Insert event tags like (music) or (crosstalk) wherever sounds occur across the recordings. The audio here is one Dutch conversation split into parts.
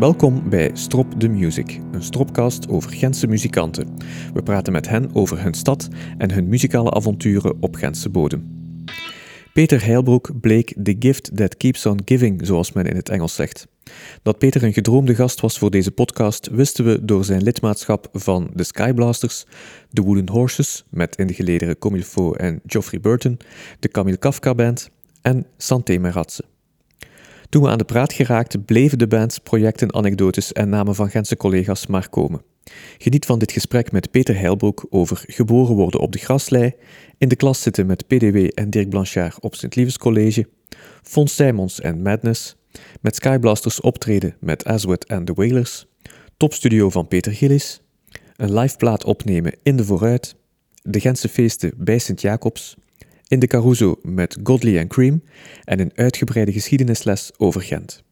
Welkom bij Strop the Music, een stropcast over Gentse muzikanten. We praten met hen over hun stad en hun muzikale avonturen op Gentse bodem. Peter Heilbroek bleek the gift that keeps on giving, zoals men in het Engels zegt. Dat Peter een gedroomde gast was voor deze podcast wisten we door zijn lidmaatschap van de Skyblasters, de Wooden Horses met in de gelederen Comilfo en Geoffrey Burton, de Camille Kafka Band en Santé Meratze. Toen we aan de praat geraakten, bleven de bands, projecten, anekdotes en namen van Gentse collega's maar komen. Geniet van dit gesprek met Peter Heilbroek over geboren worden op de graslei, in de klas zitten met PDW en Dirk Blanchard op Sint-Lievens College, Fons Simons en Madness, met Skyblasters optreden met Aswad en The Wailers, topstudio van Peter Gillis, een liveplaat opnemen in de Vooruit, de Gentse feesten bij Sint-Jacobs, in de Caruso met Godley en Cream en een uitgebreide geschiedenisles over Gent.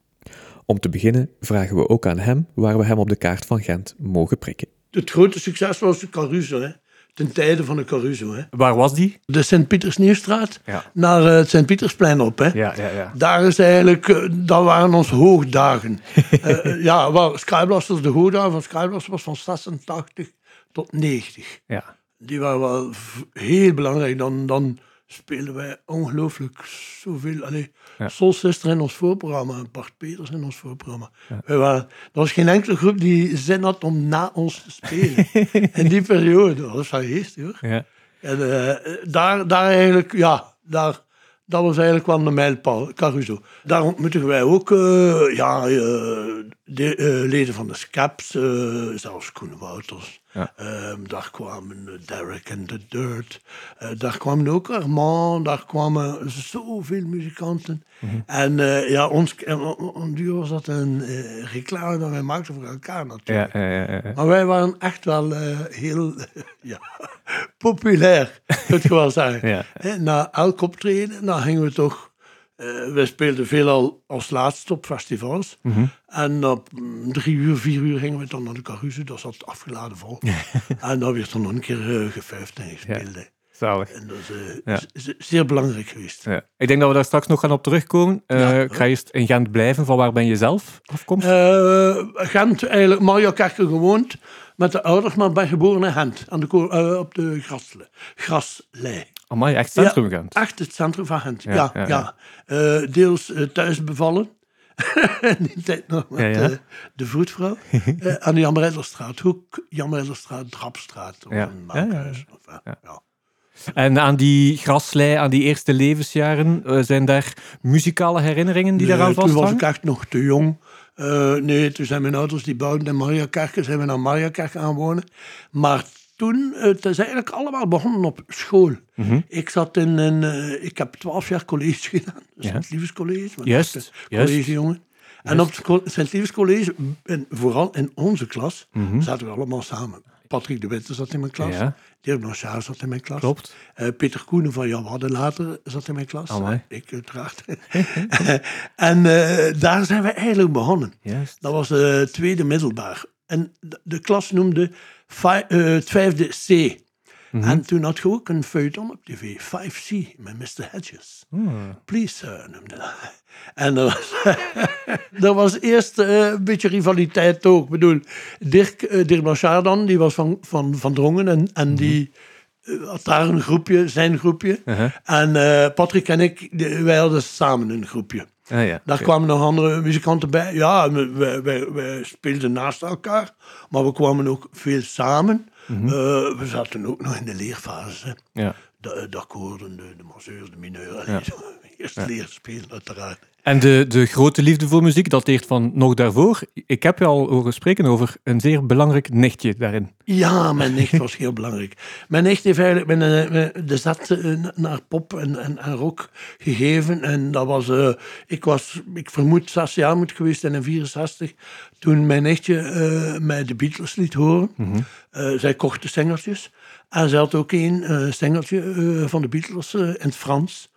Om te beginnen vragen we ook aan hem waar we hem op de kaart van Gent mogen prikken. Het grote succes was de Caruso, hè. ten tijde van de Caruso. Hè. Waar was die? De Sint-Pietersnieuwstraat Ja. naar eh, het Sint-Pietersplein op. Hè. Ja, ja, ja. Daar is eigenlijk, eh, dat waren onze hoogdagen. (laughs) Eh, ja, wel, Skyblasters, de hoogdagen van Skyblasters was van 86 tot 90. ja. Die waren wel heel belangrijk. Dan, dan spelen wij ongelooflijk zoveel. Allee, Ja. Soul Sister in ons voorprogramma en Bart Peters in ons voorprogramma. Wij waren, er was geen enkele groep die zin had om na ons te spelen. (laughs) in die periode. Dat was geestig hoor. ja. En eh, daar, daar eigenlijk, ja, daar, dat was eigenlijk wel de mijlpaal, Caruso. Daar ontmoeten wij ook eh, ja, eh, de, eh, leden van de Scaps, eh, zelfs Koen Wouters. Ja. Ehm, daar kwamen eh, Derek en The Dirt. Daar kwamen ook Armand, daar kwamen zoveel muzikanten. En eh, ja, ons, en, on duur was dat een reclame dat wij maakten voor elkaar natuurlijk. Ja, ja. Maar wij waren echt wel heel (laughs) ja, populair, moet je wel zeggen. Na elk optreden, dan gingen we toch... eh wij speelden veelal als laatste op festivals. Mhm. En op mm, drie uur, vier uur gingen we dan naar de Caruso. Dat zat afgeladen vol. (laughs) en dan werd er nog een keer uh, gefuifd en gespeeld. Zalig. En dat is eh, Ja. z- zeer belangrijk geweest. Ja. Ik denk dat we daar straks nog gaan op terugkomen. Ja. Ik ga eerst in Gent blijven. Van waar ben je zelf afkomstig? Gent, eigenlijk Marjakerke gewoond met de ouders, maar ben geboren in Gent, aan de, op de grasle, graslei. Amai, echt centrum Gent. Echt het centrum van Gent, ja. Ja, Eh, deels eh, thuis bevallen. (laughs) In die tijd nog met Ja, ja. eh, de voetvrouw. (laughs) Eh, aan de Jan Rijderstraat, Hoek, Jan Rijderstraat, Drapstraat. Of Ja. een Ja, ja, ja. Maakhuis, of. En aan die graslei, aan die eerste levensjaren, zijn daar muzikale herinneringen die Nee, daaraan toen was vasthangen? ik echt nog te jong. Nee, toen zijn mijn ouders die bouwden in Mariakerke, zijn we naar Mariakerke gaan wonen. Maar toen, eh, het is eigenlijk allemaal begonnen op school. Mhm. Ik zat in een, eh, ik heb twaalf jaar college (laughs) gedaan, Ja. Sint-Lievens College. Juist, juist. Collegejongen. En op het Sint-Lievens College, en vooral in onze klas, Mhm. zaten we allemaal samen. Patrick de Witte zat in mijn klas, Ja. Dirk Blanchard zat in mijn klas. Klopt. Eh, Peter Koenen van Jan Wadden later zat in mijn klas. Ik uiteraard. (laughs) en daar zijn we eigenlijk begonnen. Juist. Dat was eh tweede middelbaar. En de, de klas noemde vi- eh, het vijfde C. Mhm. En toen had je ook een feuilleton op tv, 5C, met Mr. Hedges. Hmm. Please, sir, noemde dat. (laughs) En dat was, (laughs) dat was eerst eh, een beetje rivaliteit ook. Ik bedoel, Dirk, eh, Dirk Blanchard dan, die was van, van, van Drongen en, en die eh, had daar een groepje, zijn groepje. Uh-huh. En Patrick en ik, de- wij hadden samen een groepje. Ah, ja. Daar kwamen nog andere muzikanten bij. Ja, we- wij, wij, wij speelden naast elkaar, maar we kwamen ook veel samen. Mhm. Eh, we zaten ook nog in de leerfase. Ja. De, de akkoorden, de, de masseurs, de mineur. Zo. Eerst leren spelen, uiteraard. En de, de grote liefde voor muziek dateert van nog daarvoor. Ik heb je al horen spreken over een zeer belangrijk nichtje daarin. Ja, mijn nicht was heel belangrijk. Mijn nicht heeft eigenlijk mijn, de zet eh, naar pop en, en, en rock gegeven. En dat was, eh, ik was, ik vermoed, zes jaar moet geweest zijn in 64. Toen mijn nichtje eh, mij de Beatles liet horen. Eh, zij kocht de singeltjes. En ze had ook een singeltje eh, van de Beatles in het Frans.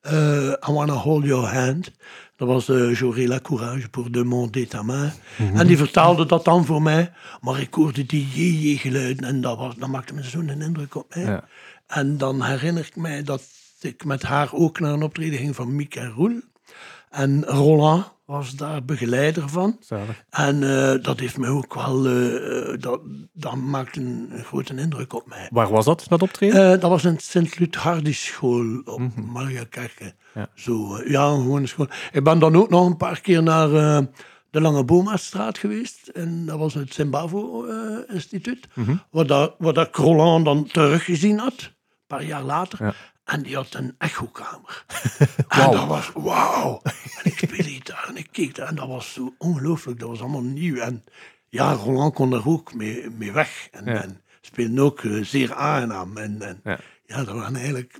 Eh, I Wanna Hold Your Hand. Dat was uh, J'aurai la courage pour demander ta main. En die vertaalde dat dan voor mij. Maar ik hoorde die jee-jee-geluiden en dat, was, dat maakte me zo'n indruk op mij. Ja. En dan herinner ik mij dat ik met haar ook naar een optreden ging van Mick en Roel. En Roland was daar begeleider van. Zalig. En eh, dat heeft mij ook wel, eh, eh, dat, dat maakt een, een grote indruk op mij. Waar was dat, dat optreden? Dat was in Sint-Lut school op Kerken. Ja. Zo, ja, een gewone school. Ik ben dan ook nog een paar keer naar de Lange Bomastraat geweest. En dat was het Zimbabwe-instituut. Waar, dat, waar dat Roland dan teruggezien had, een paar jaar later. Ja. En die had een echokamer. (laughs) Wauw. En dat was wauw. En ik speelde gitaar en ik keek daar en dat was zo ongelooflijk. Dat was allemaal nieuw. En ja, Roland kon er ook mee, mee weg. En, Ja. en speelde ook eh, zeer aangenaam. En, en Ja. ja. dat waren eigenlijk,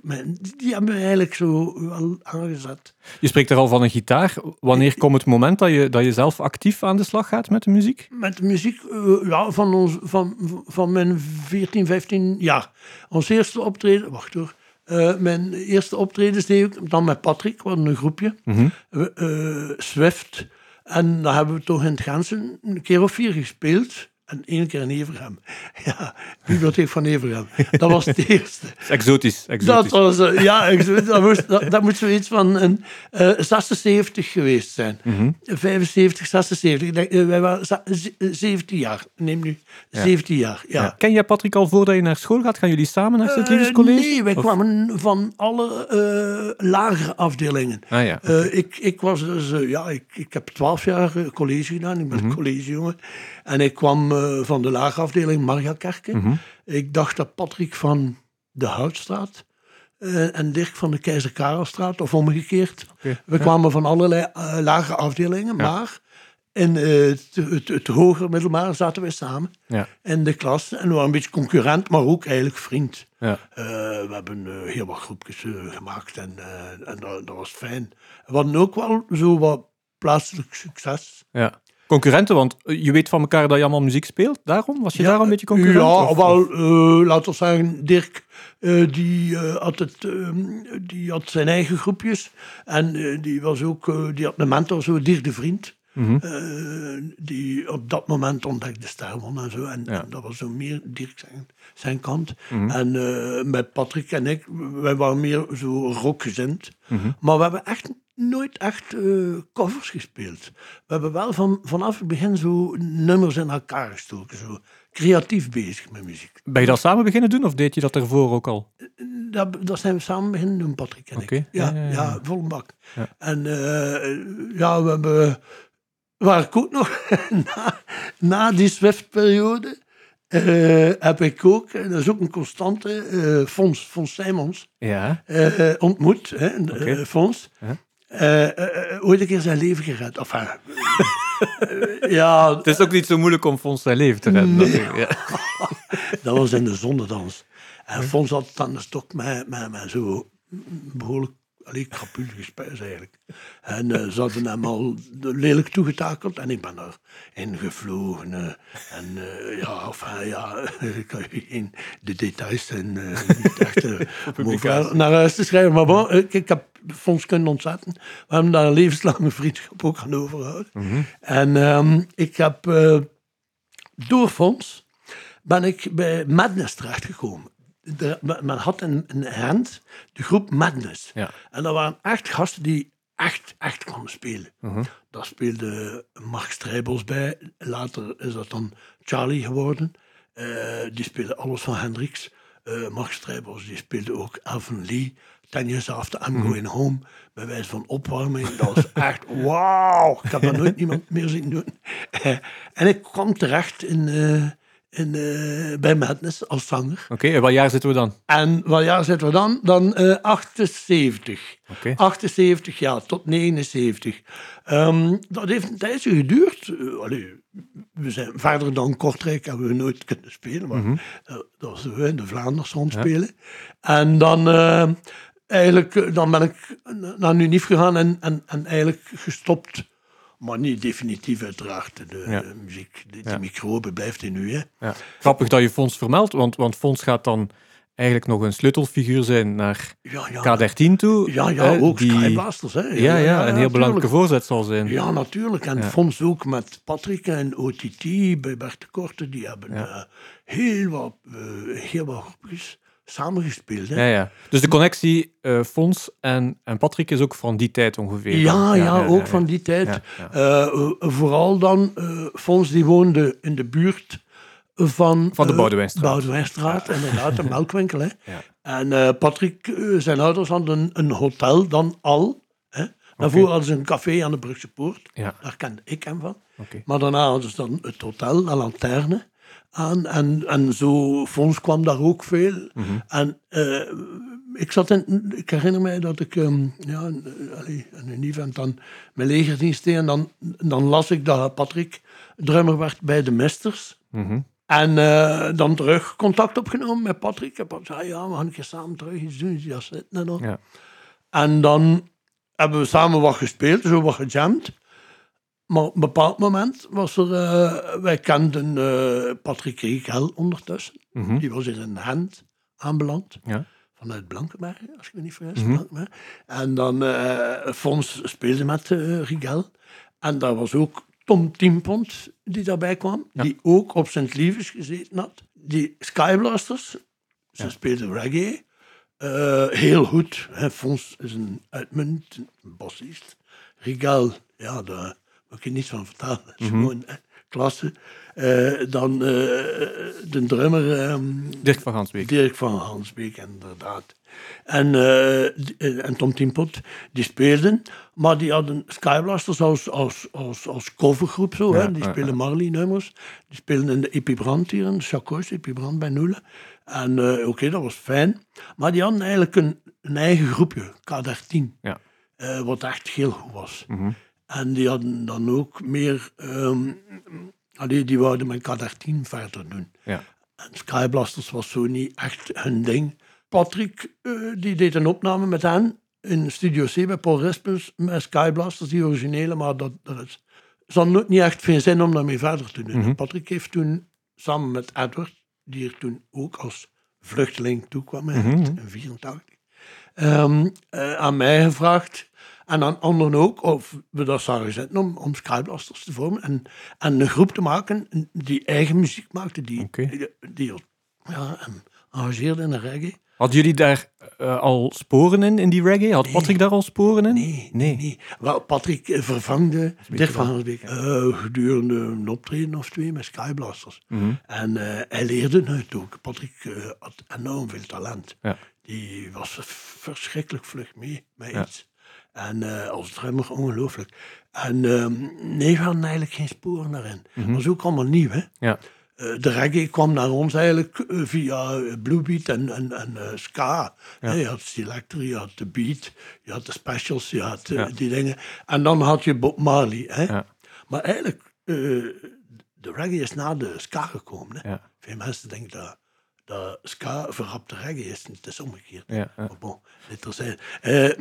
die hebben me eigenlijk zo wel aangezet. Je spreekt er al van een gitaar. Wanneer komt het moment dat je, dat je zelf actief aan de slag gaat met de muziek? Met de muziek eh, ja, van, ons, van, van mijn 14, 15 jaar. Ons eerste optreden, wacht hoor. Eh, mijn eerste optredens deed ik dan met Patrick, wat een groepje. We, eh, Swift. En dan hebben we toch in het Gansen een keer of vier gespeeld. En één keer in Everham. (laughs) Ja, bibliotheek van Everham. Dat was het (laughs) eerste. Exotisch. Dat exotisch. was, eh, ja, (laughs) dat, moest, dat, dat moet zoiets van een eh 76 geweest zijn. 75, 76. Ik denk, eh, wij waren za- ze- eh, 17 jaar. Neem nu 17 jaar. Ja. Ja. Ken jij Patrick al voordat je naar school gaat? Gaan jullie samen naar Sint-Liefdes Eh, College? nee, wij Of- kwamen van alle eh, lagere afdelingen. Ah ja. Eh, ik, ik was dus, eh, ja, ik, ik heb twaalf jaar eh, college gedaan. Ik ben Mhm. collegejongen. En ik kwam eh, van de lage afdeling Margakerken. Mhm. Ik dacht dat Patrick van de Houtstraat eh, en Dirk van de Keizer Karelstraat, of omgekeerd. We kwamen van allerlei eh, lage afdelingen, maar in het, het, het hoger middelbaar zaten we samen Ja. in de klas. En we waren een beetje concurrent, maar ook eigenlijk vriend. Ja. We hebben heel wat groepjes gemaakt en, en dat, dat was fijn. We hadden ook wel zo wat plaatselijk succes. ja. Concurrenten, want eh, je weet van elkaar dat je allemaal muziek speelt. Daarom? Was je daar een beetje concurrent? Ja, Of- wel, eh, laten we zeggen, Dirk, eh, die, had het, eh, die had zijn eigen groepjes. En die, was ook, die had een mentor, zo, Dirk de Vriend. Mhm. eh, die op dat moment ontdekte Sterwon en zo. En, Ja. Mhm. en dat was zo meer Dirk zijn, zijn kant. En eh, met Patrick en ik, wij waren meer zo rockgezind. Mhm. Maar we hebben echt nooit echt eh, covers gespeeld. We hebben wel van, vanaf het begin zo nummers in elkaar gestoken. Zo creatief bezig met muziek. Ben je dat samen beginnen doen of deed je dat ervoor ook al? Dat, dat zijn we samen beginnen doen, Patrick en ik. ja, Ja, ja, ja, ja. vol bak. En ja, we hebben... Waar ik ook nog (laughs) na, na die Swift-periode... eh, heb ik ook, en dat is ook een constante, eh Fons, Fons Simons Ja. eh, ontmoet. Hè, eh, Fons. Ooit een keer zijn leven gered. Enfin, eh, (laughs) ja, Het is ook niet zo moeilijk om Fons zijn leven te redden. Nee. natuurlijk. Ja. (laughs) dat was in de zondedans. En Fons had dan een stok met, met, met zo behoorlijk allee, krapulige spijs eigenlijk. En eh, ze hadden hem al lelijk toegetakeld en ik ben erin gevlogen. eh, en eh, ja, enfin, ja, (laughs) ik kan je geen de details zijn niet echt (laughs) naar huis te schrijven. Maar bon, ik, ik heb Fons kunnen ontzetten. We hebben daar een levenslange vriendschap ook aan overgehouden. En ehm, ik heb door Fons ben ik bij Madness terechtgekomen. De, men had een, een hand, de groep Madness. Ja. En dat waren echt gasten die echt, echt konden spelen. Daar speelde Mark Strijbos bij. Later is dat dan Charlie geworden. Eh, die speelde alles van Hendrix. Eh Mark Strijbos die speelde ook Alvin Lee. Ten Years After I'm Going Home. Bij wijze van opwarming. Dat was (laughs) echt wauw. Ik heb dat nooit (laughs) niemand meer zien doen. Eh, en ik kwam terecht in, in, eh, bij Madness als zanger. Oké, en wat jaar zitten we dan? En wat jaar zitten we dan? Dan eh 78. Oké. 78 jaar tot 79. Ehm, dat heeft een tijdje geduurd. Eh, allee, we zijn verder dan Kortrijk hebben we nooit kunnen spelen. Maar Mhm. eh, dat was we in de Vlaanders rondspelen. En dan, eh, eigenlijk, eh, dan ben ik naar Unif gegaan en, en, en eigenlijk gestopt. Maar niet definitief uiteraard. De Ja. muziek, de, Ja. microbe blijft in u. Hè. Ja. Grappig dat je Fons vermeldt, want, want Fons gaat dan eigenlijk nog een sleutelfiguur zijn naar Ja, ja. K13 toe. Ja, ja, hè, ook die, Skyblasters. Hè. ja, ja, een heel belangrijke voorzet zal zijn. Ja, natuurlijk. En Fons ook met Patrick en OTT bij Bert de Korte. Die hebben eh, heel, wat, eh, heel wat groepjes samengespeeld. Hè. Ja, ja. Dus de connectie eh, Fons en, en Patrick is ook van die tijd ongeveer. Ja, ja, ook van die tijd. Eh, eh, vooral dan, Fons die woonde in de buurt van... Van de Boudewijnstraat. Boudewijnstraat, inderdaad, een melkwinkel. Hè. (laughs) Ja. En Patrick, zijn ouders hadden een, een hotel dan al. Hè. Daarvoor hadden ze een café aan de Brugse Poort. Ja, Daar kende ik hem van. Maar daarna hadden ze dan het hotel, La Lanterne, aan. En, en zo, Fons kwam daar ook veel. Mhm. En eh, ik, zat in, ik herinner mij dat ik ehm, ja, allee, in een event dan mijn legerdienst deed. En dan, dan las ik dat Patrick drummer werd bij de Mesters. Mhm. En eh, dan terug contact opgenomen met Patrick. En Patrick zei, ja, we gaan een keer samen terug iets doen. Ja, zitten en al. Ja. En dan hebben we samen wat gespeeld, zo wat gejamd. Maar op een bepaald moment was er... eh, wij kenden eh, Patrick Riegel ondertussen. Mhm. Die was in een hand aanbeland. Ja. Vanuit Blankenbergen, als ik me niet vergis. Mhm. Blankenberg. En dan eh Fons speelde met eh Riegel. En daar was ook Tom Tiempont die daarbij kwam. Ja. Die ook op Sint Lieves gezeten had. Die Skyblasters, ze Ja. speelden reggae. Heel goed. Hè. Fons is een uitmuntend bassist. Riegel, ja, daar moet ik je niets van vertellen. Dat is Mhm. gewoon klasse. Eh, dan eh, de drummer... ehm, Dirk van Gansbeek. Dirk van Hansbeek, inderdaad. En, eh, en Tom Timpot, die speelden, maar die hadden Skyblasters als, als, als, als covergroep zo. Ja, hè. Die spelen Marley-nummers. Die speelden in de Epibrand hier, in de Chacos, Epibrand bij Noelen. En oké, dat was fijn. Maar die hadden eigenlijk een, een eigen groepje, K13. Ja. wat echt heel goed was. Mhm. En die hadden dan ook meer... ehm allee, die wouden met K13 verder doen. Ja. En Skyblasters was zo niet echt hun ding. Patrick eh, die deed een opname met hen in Studio C bij Paul Rispens met Skyblasters, die originele, maar dat, dat is, ze hadden ook niet echt veel zin om daarmee verder te doen. Mhm. Patrick heeft toen samen met Edward, die er toen ook als vluchteling toekwam in Mhm. 1984, ehm, eh, aan mij gevraagd en aan anderen ook of we dat zouden zetten om, om Skyblasters te vormen en, en een groep te maken die eigen muziek maakte, die, die, die ja, en engageerde in de reggae. Hadden jullie daar eh, al sporen in, in die reggae? Had Patrick daar al sporen in? Nee, Nee. nee. Wel, Patrick eh, vervangde Dirk van Hansbeek eh, gedurende een optreden of twee met Skyblasters. Mhm. En hij leerde het ook. Patrick had enorm veel talent. Ja. Die was verschrikkelijk vlug mee met Ja. iets. En eh, als drummer ongelooflijk. En ehm, nee, we hadden eigenlijk geen sporen daarin. Mhm. Dat was ook allemaal nieuw, hè. Ja. Eh, de reggae kwam naar ons eigenlijk eh, via Bluebeat en, en, en ska. Ja. je had Selector, je had de Beat, je had de Specials, je had Ja. die dingen. En dan had je Bob Marley. Hè? Ja. Maar eigenlijk, de reggae is na de ska gekomen. Hè? Veel mensen denken dat, dat ska verrapte reggae is. Het is omgekeerd. Ja, ja. Maar bon, dit eh, eh,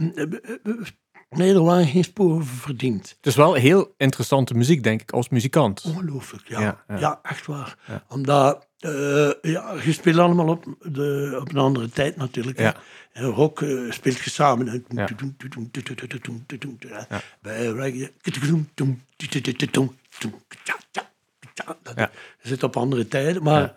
nee, er waren geen sporen verdiend. Het is wel heel interessante muziek, denk ik, als muzikant. Ongelooflijk, ja. Ja, Ja, ja. echt waar. Ja. Omdat, eh, ja, je speelt allemaal op, de, op een andere tijd natuurlijk. Ja. En rock eh, speelt je samen. Ja. Bij reggae. Dat Ja. zit op andere tijden, maar Ja.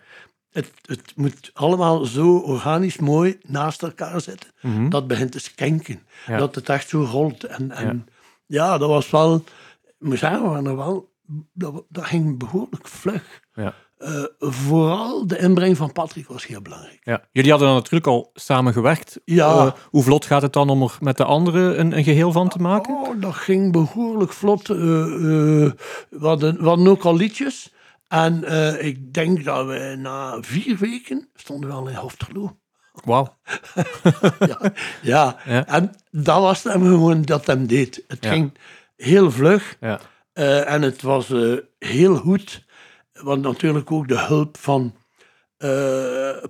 Het, het moet allemaal zo organisch mooi naast elkaar zitten. Mhm. Dat begint te skenken. Ja. Dat het echt zo rolt. En, en ja. dat was wel, ik moet zeggen, we waren er wel, dat, dat ging behoorlijk vlug. Ja. Eh, vooral de inbreng van Patrick was heel belangrijk. Ja. Jullie hadden dan natuurlijk al samen gewerkt. Ja. Eh, hoe vlot gaat het dan om er met de anderen een, een geheel van te maken? Oh, dat ging behoorlijk vlot. Eh, we, hadden, we hadden ook al liedjes. En eh, ik denk dat we na vier weken stonden we al in Hoofdgeloo. Wauw. (laughs) ja, ja. Ja. en dat was hem gewoon dat hem deed. Het Ja. ging heel vlug. Ja. Eh, en het was eh, heel goed, want natuurlijk ook de hulp van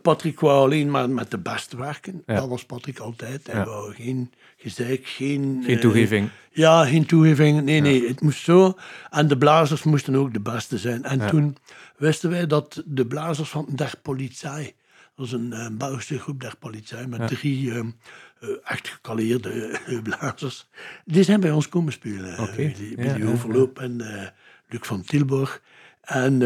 Patrick wou alleen maar met de beste werken. Dat was Patrick altijd. Hij wou geen gezeik, geen... Geen eh, toegeving. ja, geen toegeving. Nee, nee, het moest zo. En de blazers moesten ook de beste zijn. En Ja. toen wisten wij dat de blazers van Der Politie, dat is een, eh, Belgische groep Der Politie, met Ja. drie eh, echt gekaleerde eh, blazers, die zijn bij ons komen spelen. Ja, Willy ja, Overloop en Luc van Tilburg. En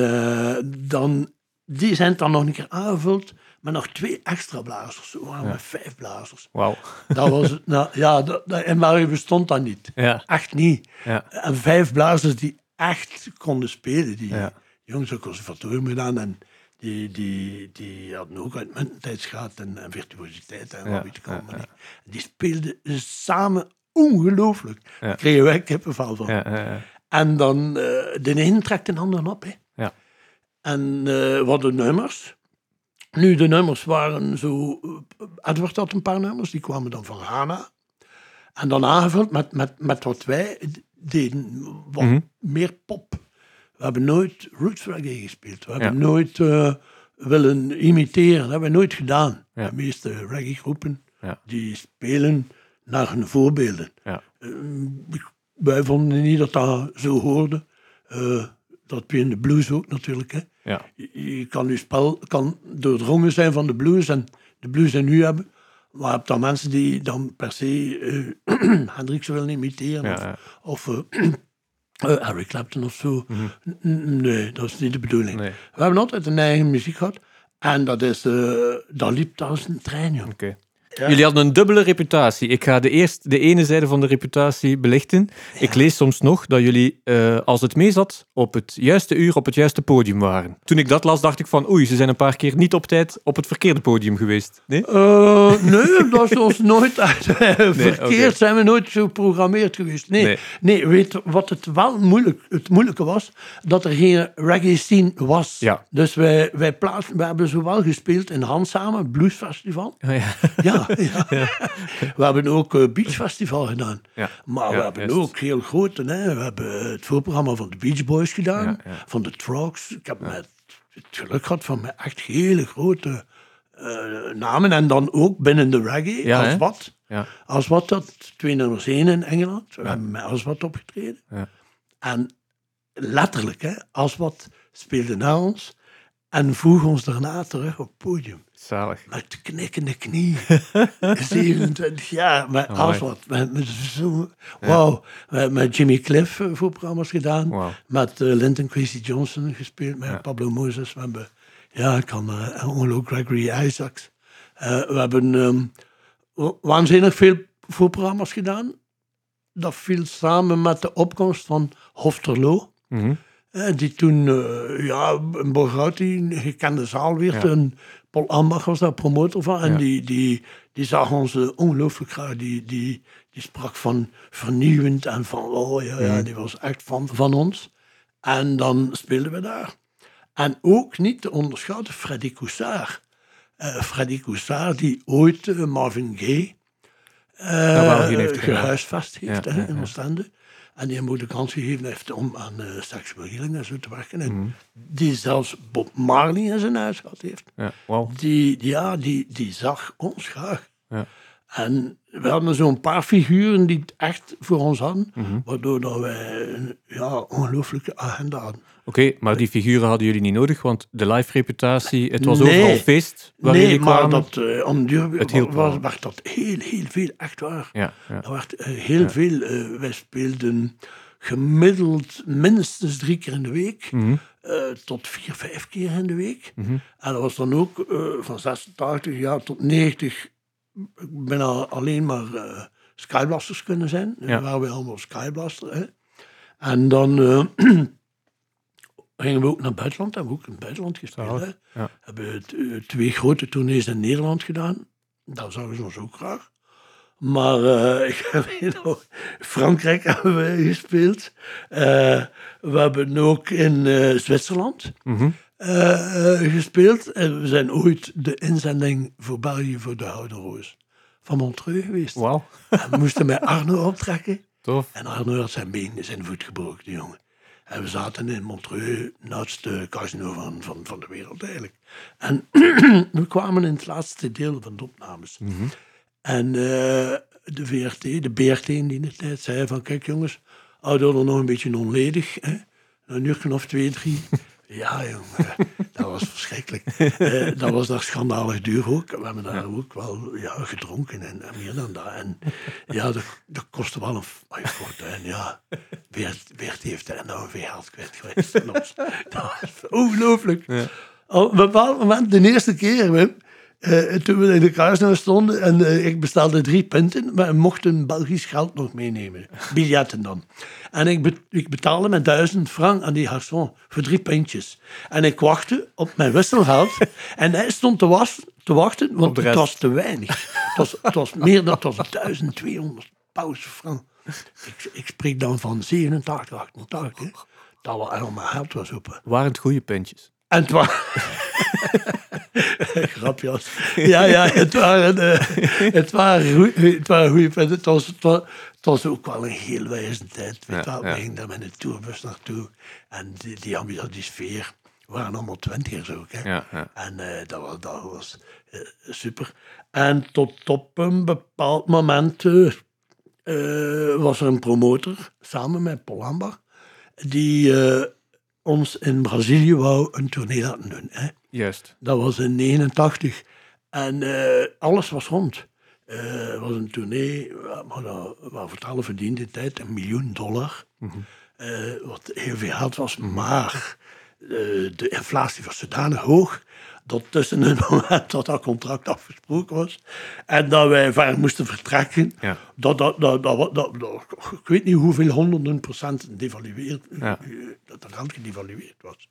dan die zijn dan nog een keer aangevuld met nog twee extra blazers. We waren met vijf blazers. Wauw. Dat was, (laughs) het. nou, ja, dat, België bestond dat niet. Ja. Echt niet. Ja. En vijf blazers die echt konden spelen. Die Ja. jongens ook conservatorium gedaan en die, die, die hadden ook uitmuntendheid gehad en, en virtuositeit en Ja, wat weet ik ja, allemaal niet. Die speelden samen ongelooflijk. Ja. Daar kregen wij kippenvel van. Ja, ja, ja. En dan, eh, de een trekt de ander op. Hè. Ja. En eh wat de nummers. Nu, de nummers waren zo... eh, Edward had een paar nummers, die kwamen dan van Ghana. En dan aangevuld met, met, met wat wij deden, wat Mhm. meer pop. We hebben nooit roots reggae gespeeld. We hebben Ja. nooit eh, willen imiteren. Dat hebben we nooit gedaan. Ja. De meeste reggae groepen, Ja. die spelen naar hun voorbeelden. Eh, wij vonden niet dat dat zo hoorde. Dat je in de blues ook natuurlijk. Hè. Ja. Je, je kan je spel kan doordrongen zijn van de blues en de blues die nu hebben. Maar je hebt dan mensen die dan per se eh (clears throat) Hendrix willen imiteren. Ja, of eh, (clears throat) eh, Eric Clapton of zo. N- Nee, dat is niet de bedoeling. Nee. We hebben altijd een eigen muziek gehad. En dat, is, dat liep als een trein. Ja. Jullie hadden een dubbele reputatie. Ik ga de, eerst, de ene zijde van de reputatie belichten. Ik lees soms nog dat jullie, eh, als het mee zat, op het juiste uur op het juiste podium waren. Toen ik dat las, dacht ik van oei, ze zijn een paar keer niet op tijd op het verkeerde podium geweest. Nee? Eh, nee, (laughs) dat is ons nooit uit. (laughs) verkeerd zijn we nooit zo geprogrammeerd geweest. Nee, Nee. nee. weet wat het wel moeilijk, het moeilijke was? Dat er geen reggae scene was. Ja. Dus wij, wij, plaatsen, wij hebben zowel gespeeld in Hansamen, bluesfestival. Ah, ja. Ja, (laughs) (laughs) ja. we hebben ook uh, Beach Festival gedaan. Maar we hebben juist. ook heel grote. Hè. We hebben het voorprogramma van de Beach Boys gedaan, van de Trogs. Ik heb met het geluk gehad van met echt hele grote eh, namen. En dan ook binnen de reggae, Ja, als wat. Ja. Als wat dat twee nummers één in Engeland. We hebben met als wat opgetreden. Ja. En letterlijk, hè, als wat speelde na ons en voeg ons daarna terug op het podium Zalig. met knikkende knie. (laughs) 27 jaar, met als wat. Met, met zo, wauw. Met, met Jimmy Cliff eh, voorprogramma's gedaan. Met uh, Linton Kwesi Johnson gespeeld. Met Ja. Pablo Moses. We hebben, ja, ik kan uh, Gregory Isaacs. Eh, we hebben ehm, wa- waanzinnig veel voorprogramma's gedaan. Dat viel samen met de opkomst van Hofterlo. Mhm. Eh, die toen, eh, ja, een Borgouti, een gekende zaal werd. Ja. En Paul Ambach was daar promotor van. En Ja. die, die, die zag ons eh, ongelooflijk graag. Die, die, die sprak van vernieuwend en van, oh ja, ja, die was echt van, van ons. En dan speelden we daar. En ook niet te onderschatten Freddy Coussard. Eh Freddy Coussard, die ooit eh, Marvin Gaye eh, heeft gedaan. gehuisvest heeft Ja, hè, in. Oostende. En die hem ook de kans gegeven heeft om aan uh, seksuele healing en zo te werken. En Mhm. Die zelfs Bob Marley in zijn huis gehad heeft. Ja, die- ja, die, die zag ons graag. Ja. En we hadden zo'n paar figuren die het echt voor ons hadden. Mhm. Waardoor dat wij een ja, ongelooflijke agenda hadden. Oké, maar die figuren hadden jullie niet nodig, want de live reputatie, het was Nee. overal feest waar nee, jullie maar dat, uh, om duur was, werd dat heel, heel veel, echt waar. Ja, ja. Er werd eh, heel veel. eh, wij speelden gemiddeld minstens drie keer in de week. Mhm. tot vier, vijf keer in de week. Mhm. En dat was dan ook eh, van 86 jaar tot 90 bijna alleen maar skyblasters kunnen zijn. Ja. Waren we allemaal skyblaster. Hè. En dan (clears throat) gingen we ook naar het buitenland. Hebben we ook in het buitenland gespeeld. Zalig, Hè. ja. Hebben t- eh, twee grote tournees in Nederland gedaan. Dat zagen ze ons ook graag. Maar eh, (laughs) ik weet nog, Frankrijk (laughs) hebben we gespeeld. Eh, we hebben ook in Zwitserland Mhm. gespeeld. En we zijn ooit de inzending voor België voor de Houden Roos van Montreux geweest. En we moesten met Arno optrekken. (laughs) tof. En Arno had zijn been, zijn voet gebroken, die jongen. En we zaten in Montreux, het oudste casino van, van, van de wereld eigenlijk. En (clears throat) we kwamen in het laatste deel van de opnames. En eh, de VRT, de BRT in die tijd, zei van, kijk jongens, houden er nog een beetje onledig. Hè? Een uur of twee, drie. (laughs) Ja, jongen, dat was verschrikkelijk. Eh, dat was daar schandalig duur ook. We hebben daar ook wel ja, gedronken en, en meer dan dat. En ja, dat, dat kostte wel een f- fortuin. Ja, Weert, heeft daar nou weer geld kwijt geweest. Dat was (laughs) ongelooflijk. Ja. op een bepaald moment, de eerste keer, Wim, eh, toen we in de kruisnaar stonden en eh, ik bestelde drie punten, maar mocht een Belgisch geld nog meenemen. Biljetten dan. En ik, be- ik betaalde met duizend frank aan die garçon voor drie puntjes. En ik wachtte op mijn wisselgeld (laughs) en hij stond te, was, te wachten, want het was te weinig. Het was, het was meer dan het was 1200 paus frank. Ik, ik spreek dan van 87, 88. hè. Dat was allemaal geld was op. hè. Waren het goede puntjes? En het was... (laughs) Grapjas. Ja, ja, het waren, eh, het waren, goeie- het waren goede punten. Het was, het, was, het was ook wel een heel wijze tijd. Ja. We gingen daar met een tourbus naartoe. En die, die, die sfeer, we waren allemaal twintigers ook. Hè. Ja, ja. En eh, dat was, dat was eh, super. En tot op een bepaald moment eh, was er een promotor, samen met Paul die eh, ons in Brazilië wou een tournee laten doen. Hè. Juist. Dat was in 89. En eh, alles was rond. Het was een tournee, maar dat, waar vertalen verdiende die tijd een miljoen dollar. Eh, wat heel veel geld was, maar de inflatie was zodanig hoog dat tussen het moment dat dat contract afgesproken was en dat wij ver moesten vertrekken, Ja. dat, dat, dat, dat, dat, ik weet niet hoeveel honderden procent devalueerd, Ja. eh, dat het geld gedevalueerd was.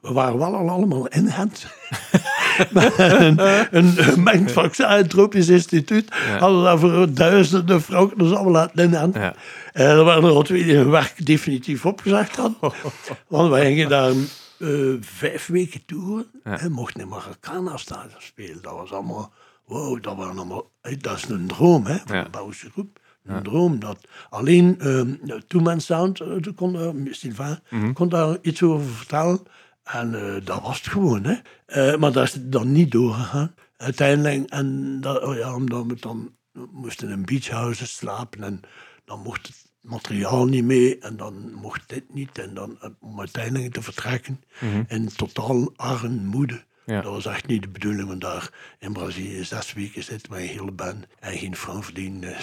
We waren wel al allemaal in hand. (laughs) een, een gemengd vaccin, een tropisch instituut, hadden we daar voor duizenden franken dus allemaal laten in hand. Ja. En er waren er al twee die hun werk definitief opgezegd hadden. (laughs) Want wij gingen daar eh, vijf weken toeren en mochten in Maracana-stadion spelen. Dat was allemaal, wow, dat, waren allemaal, eh, dat is een droom hè, Ja. de Belgische groep. Een droom. Dat alleen ehm Two Man Sound, daar kon, daar- Sylvain, kon daar iets over vertellen. En eh, dat was het gewoon. Hè. Eh, maar dat is dan niet doorgegaan. Uiteindelijk, en dat, oh ja, omdat we dan moesten in beachhouses slapen en dan mocht het materiaal niet mee en dan mocht dit niet. En dan eh, om uiteindelijk te vertrekken in totaal armoede. Ja. Dat was echt niet de bedoeling, want daar in Brazilië zes weken zitten met een hele band en geen frank verdienen. Nee,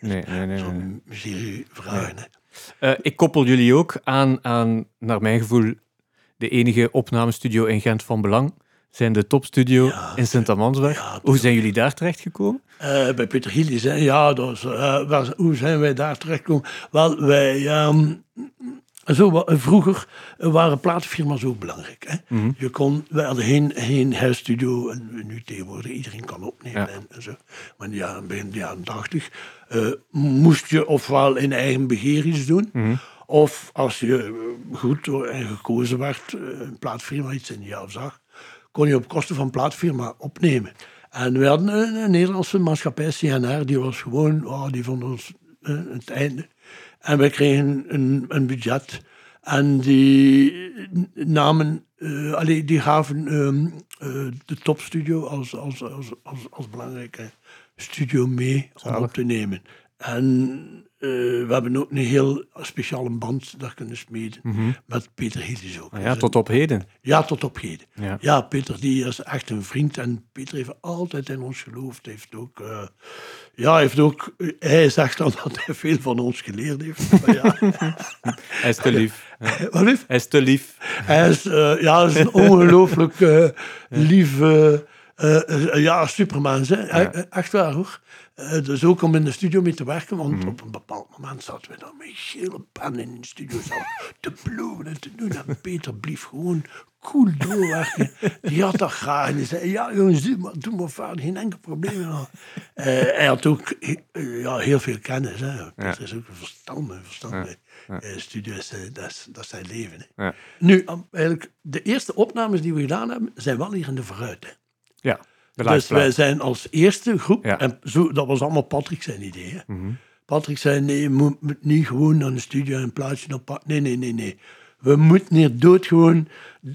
(laughs) nee, nee. nee. Zo'n vragen. Eh, ik koppel jullie ook aan, aan, naar mijn gevoel, de enige opnamestudio in Gent van belang. Zijn de topstudio in Sint-Amansberg. ja, Hoe zijn jullie daar terechtgekomen? Eh, bij Peter Gilly zei, ja, waar- hoe zijn wij daar terechtgekomen? Wel, wij, ehm, zo, vroeger waren platenfirma's ook belangrijk. Hè? Je kon, wij hadden geen, geen huisstudio, en nu tegenwoordig iedereen kan opnemen Ja. en, en zo. Maar in de jaren, begin de jaren tachtig eh, moest je ofwel in eigen beheer iets doen, of als je goed en gekozen werd, een plaatfirma iets in jou zag, kon je op kosten van plaatfirma opnemen. En we hadden een, een Nederlandse maatschappij, CNR, die was gewoon, oh, die vond ons eh, het einde. En we kregen een, een budget. En die namen, allee, die gaven ehm, eh, de topstudio als, als, als, als, als belangrijke studio mee om op te nemen. En we hebben ook een heel speciale band daar kunnen smeden. Met Peter Hillis ook. Ah ja, tot op heden. Ja, tot op heden. Ja. Ja. Peter die is echt een vriend en Peter heeft altijd in ons geloofd. Heeft ook, eh, ja, heeft ook, hij zegt dan dat hij veel van ons geleerd heeft. Maar ja, (laughs) Hij is te lief. (laughs) Wat lief? Hij is te lief. Hij is, eh, ja, is een (laughs) ongelooflijk eh, lieve, eh, eh, ja, supermens. Hè. Echt waar hoor. Eh, dus ook om in de studio mee te werken, want op een bepaald moment zaten we dan met gele pen in de studio te bloemen en te doen. En Peter bleef gewoon cool doorwerken. Die had dat graag. En hij zei, ja jongens, doe maar, doe maar vader, geen enkel probleem. Eh, hij had ook eh, ja, heel veel kennis. Hè. Peter is ook een studio. is, eh, dat, is, dat is zijn leven. Hè. Ja. Nu, eigenlijk, de eerste opnames die we gedaan hebben, zijn wel hier in de vooruit. Hè. Ja, Dus wij zijn als eerste groep, Ja. en zo, dat was allemaal Patrick zijn idee. Hè. Patrick zei, nee, je moet, moet niet gewoon naar de studio en een plaatje op. Nee, nee, nee, nee. We moeten hier doodgewoon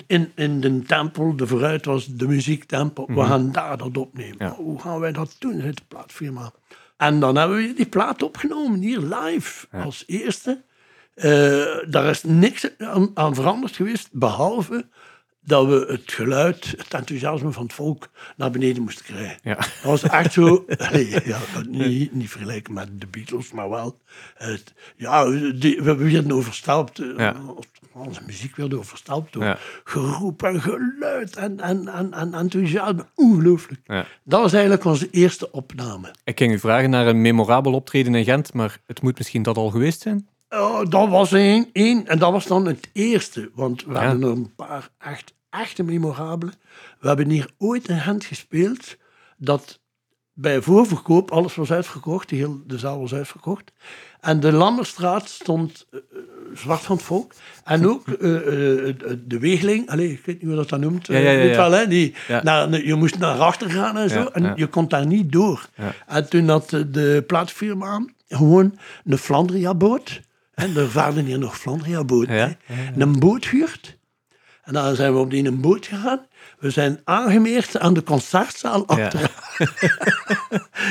in, in de tempel, de vooruit was de muziektempel, we gaan daar dat opnemen. Ja. Hoe gaan wij dat doen, de plaatfirma? En dan hebben we die plaat opgenomen, hier live, als eerste. Eh, daar is niks aan, aan veranderd geweest, behalve dat we het geluid, het enthousiasme van het volk naar beneden moesten krijgen. Ja. Dat was echt zo, (laughs) allee, ja, niet, niet vergelijken met de Beatles, maar wel. Het, ja, die, we werden overstelpt, eh, Ja. onze muziek werd overstelpt door Ja. geroep en geluid en, en, en, en enthousiasme. Ongelooflijk. Dat was eigenlijk onze eerste opname. Ik ging u vragen naar een memorabel optreden in Gent, maar het moet misschien dat al geweest zijn? Oh, dat was één, één. En dat was dan het eerste. Want we Ja. er een paar echt, echte memorabele. We hebben hier ooit een hand gespeeld dat bij voorverkoop alles was uitverkocht. De, heel, de zaal was uitverkocht. En de Lammerstraat stond eh, eh, zwart van het volk. En ook de Wegeling, allez, ik weet niet hoe dat dat noemt. Ja, ja, ja, weet ja. wel, hè, die, naar, je moest naar achter gaan en zo. En je kon daar niet door. En toen had de plaatfirma gewoon een Flandria-boot. En er vaarden hier nog Flandria-boten. Ja, hè. Een boot huurt. En dan zijn we op die een boot gegaan. We zijn aangemeerd aan de concertzaal achter.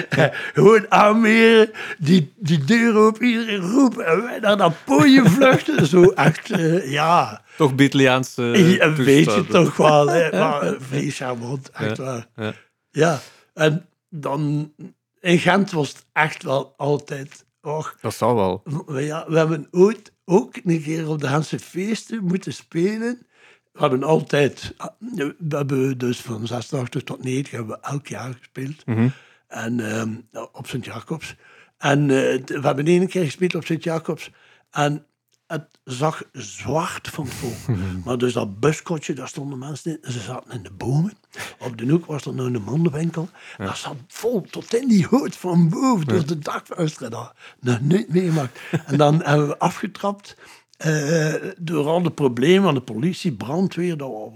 (laughs) Gewoon aanmeren, die, die deur open, iedereen roepen. En wij naar dat podium vluchten. (laughs) Zo echt, eh, ja, Toch Beatleaanse een beetje toch wel. Hè. (laughs) Maar vrij charmant, echt Ja, waar. ja. Ja, en dan in Gent was het echt wel altijd... Och, Dat zal wel. we- ja, we hebben ooit ook een keer op de Hense feesten moeten spelen. We hebben altijd... We hebben dus van 86 tot 90 hebben we elk jaar gespeeld. Mhm. En ehm, op Sint-Jacobs. En eh, we hebben één keer gespeeld op Sint-Jacobs. En het zag zwart van volk. (laughs) Maar dus dat buskotje, daar stonden mensen in. En ze zaten in de bomen. Op de hoek was er nog een mandenwinkel. Dat zat vol tot in die hoed van boven. Door de dakvenster. Dat nog nooit meegemaakt. En dan (laughs) hebben we afgetrapt. eh, door al de problemen van de politie, brandweer, dat was,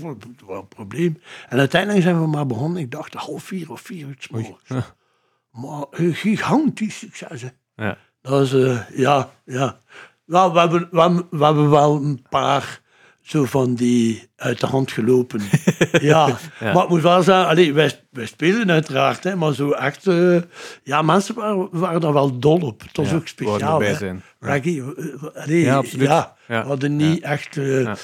was een probleem. En uiteindelijk zijn we maar begonnen. Ik dacht half vier of vier uur morgens. Maar een gigantisch succes. hè. Ja. Dat is, eh, ja, ja. Nou, we, hebben, we, hebben, we hebben wel een paar zo van die uit de hand gelopen. (laughs) ja. maar ik moet wel zeggen, allee, wij, wij spelen uiteraard, hè, maar zo echt... eh, ja, mensen waren, waren daar wel dol op. Het was Ja, ook speciaal. zijn. Reggae, eh, allee, Ja, absoluut. Ja, we hadden niet echt... eh, eh,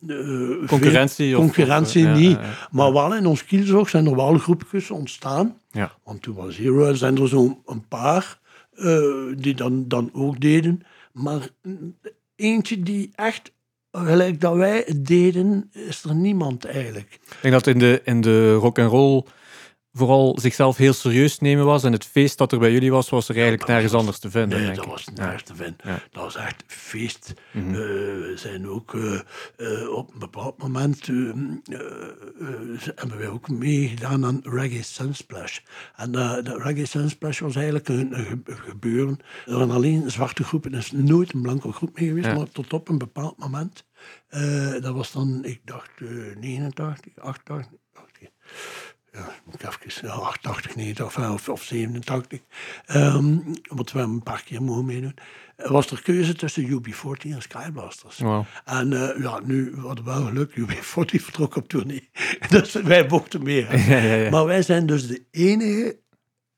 veel Concurrentie of- concurrentie of, eh, niet. Maar wel in ons kielzorg zijn er wel groepjes ontstaan. Ja. Want toen was Hero, er zijn er zo'n een paar eh, die dan, dan ook deden. Maar eentje die echt, gelijk dat wij het deden, is er niemand eigenlijk. Ik denk dat in de, in de rock and roll vooral zichzelf heel serieus nemen was. En het feest dat er bij jullie was, was er eigenlijk dat nergens was- anders te vinden. Nee, denk dat ik. was nergens te vinden. Ja. Dat was echt feest. Mhm. Eh, we zijn ook eh, eh, op een bepaald moment hebben wij ook meegedaan aan Reggae Sunsplash. En de Reggae Sunsplash was eigenlijk een, een ge- gebeuren. Er waren alleen zwarte groepen, er is nooit een blanke groep mee geweest, Ja. maar tot op een bepaald moment. dat was dan, ik dacht, eh 89, 88, 88 ja, moet ik even, ja, 88, 89 of, of 87. Ehm want we een paar keer mogen meedoen. Was er keuze tussen UB40 en Skyblasters. En eh, ja, nu we hadden wel geluk, UB40 (laughs) vertrok op tournee. (laughs) dus wij mochten meer. hè. Ja, ja, ja. Maar wij zijn dus de enige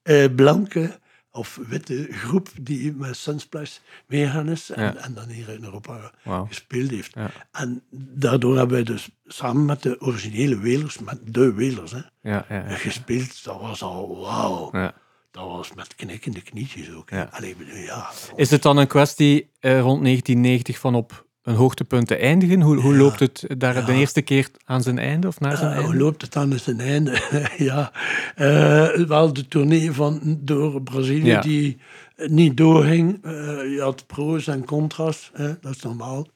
eh, blanke of witte groep die met Sunsplash meegaan is. En, Ja. en dan hier in Europa gespeeld heeft. Ja. En daardoor hebben wij dus samen met de originele Welers, met de Welers, hè, Ja, gespeeld. Dat was al wauw. Ja. Dat was met knikkende knietjes ook. Allee, bedoel, ja. Is het dan een kwestie eh, rond 1990 van op een hoogtepunt te eindigen? Hoe, hoe Ja. loopt het daar de eerste keer aan zijn einde of naar zijn Eh, hoe einde? loopt het aan zijn einde? (laughs) ja, Eh, wel de tournee van door Brazilië Ja. die niet doorging. Eh, je had pro's en contra's, hè, dat is normaal.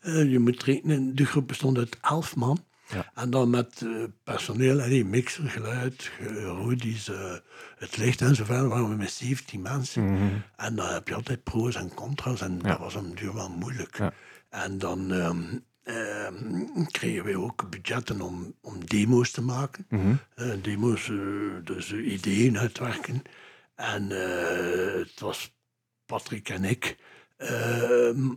Eh, je moet rekenen, de groep bestond uit elf man. Ja. En dan met eh, personeel, allee, mixer, geluid, ge- roadies, eh, het licht en zo verder, waren we met 17 mensen. Mhm. En dan heb je altijd pro's en contra's en dat was een duur wel moeilijk. En dan ehm, ehm, kregen we ook budgetten om, om demo's te maken. Mhm. Eh, demo's, eh, dus eh, ideeën uitwerken. En het was Patrick en ik. ehm,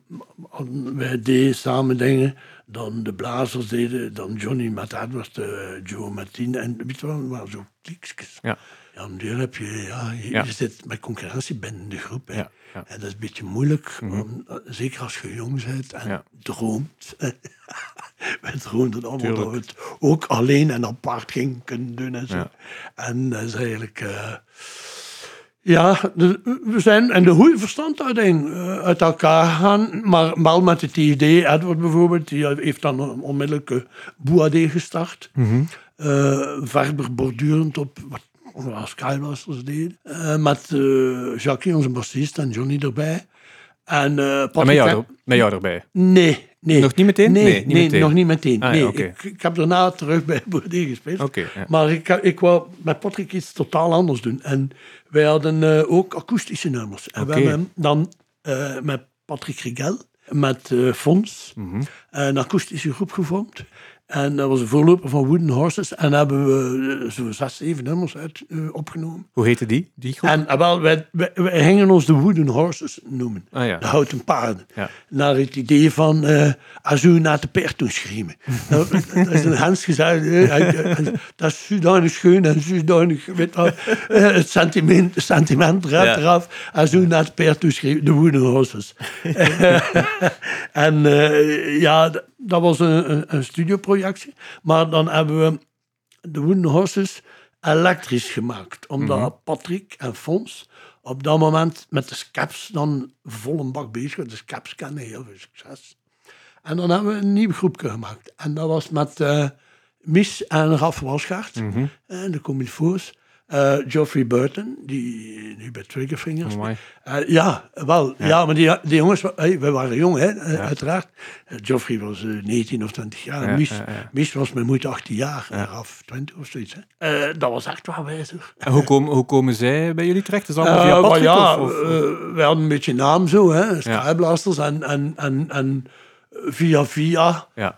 wij deden samen dingen. Dan de blazers deden, dan Johnny met Edward, Joe met Tien. En weet je wel, maar zo kliekjes. Ja. Ja, een heb je, ja, je, Ja. zit met concurrentie binnen de groep. Hè. Ja, ja. En dat is een beetje moeilijk, Mhm. om, zeker als je jong bent en droomt. (laughs) wij droomden allemaal dat we het ook alleen en apart gingen kunnen doen en zo. En dat is eigenlijk... eh, ja, de- we zijn in de goede verstand uiteen, eh, uit elkaar gegaan. Maar wel met het idee, Edward bijvoorbeeld, die heeft dan onmiddellijk uh, Boadé gestart. Eh, verder bordurend op wat wat Skybusters deden. Eh, met eh Jackie, onze bassist, en Johnny erbij. En, eh En Patrick met jou, er- met jou erbij. Nee, nee. Nog niet meteen? Nee, Nee, nee, niet meteen. nog niet meteen. Ah, ja, nee, ik, ik heb daarna terug bij (laughs) Baudet gespeeld. Ja. Maar ik, ik wou met Patrick iets totaal anders doen. En wij hadden ook akoestische nummers. En we hebben dan met Patrick Rigel, met Fons, Mhm. een akoestische groep gevormd. En dat was een voorloper van Wooden Horses. En hebben we eh, zo zes, zeven nummers uit, eh, opgenomen. Hoe heette die, die groep? En eh, wel, wij, wij, wij gingen ons de Wooden Horses noemen. Ah, ja. De houten paarden. Ja. Naar het idee van Azu naar de toe schreeuwen. dat, (laughs) dat is een Hans gezegd. dat is zodanig schoon en zodanig... Weet het sentiment, sentiment Ja. eraf. Azu naar de toe. De Wooden Horses. (laughs) (laughs) en ja, dat was een, een, een Maar dan hebben we de Wooden Horses elektrisch gemaakt. Omdat Patrick en Fons op dat moment met de scaps dan vol een bak bezig waren. De scaps kennen heel veel succes. En dan hebben we een nieuw groepje gemaakt. En dat was met eh Mies en Raf Walsgaard. En de Comilfo's. Eh Geoffrey Burton, die nu bij Triggerfingers. Eh, ja, wel. Ja. maar die, die jongens, hey, wij waren jong, hè, uiteraard. Eh, Geoffrey was eh, 19 of 20 jaar. Ja, Mies, ja, ja. Mies was mijn moeder 18 jaar, en Raf 20 of zoiets. Hè. Eh, dat was echt wel wijzer. En hoe, komen hoe komen zij bij jullie terecht? Is dat allemaal via maar Patrick? ja, of, of- wij hadden een beetje naam zo, hè, Skyblasters. En, en, en, en via via, ja.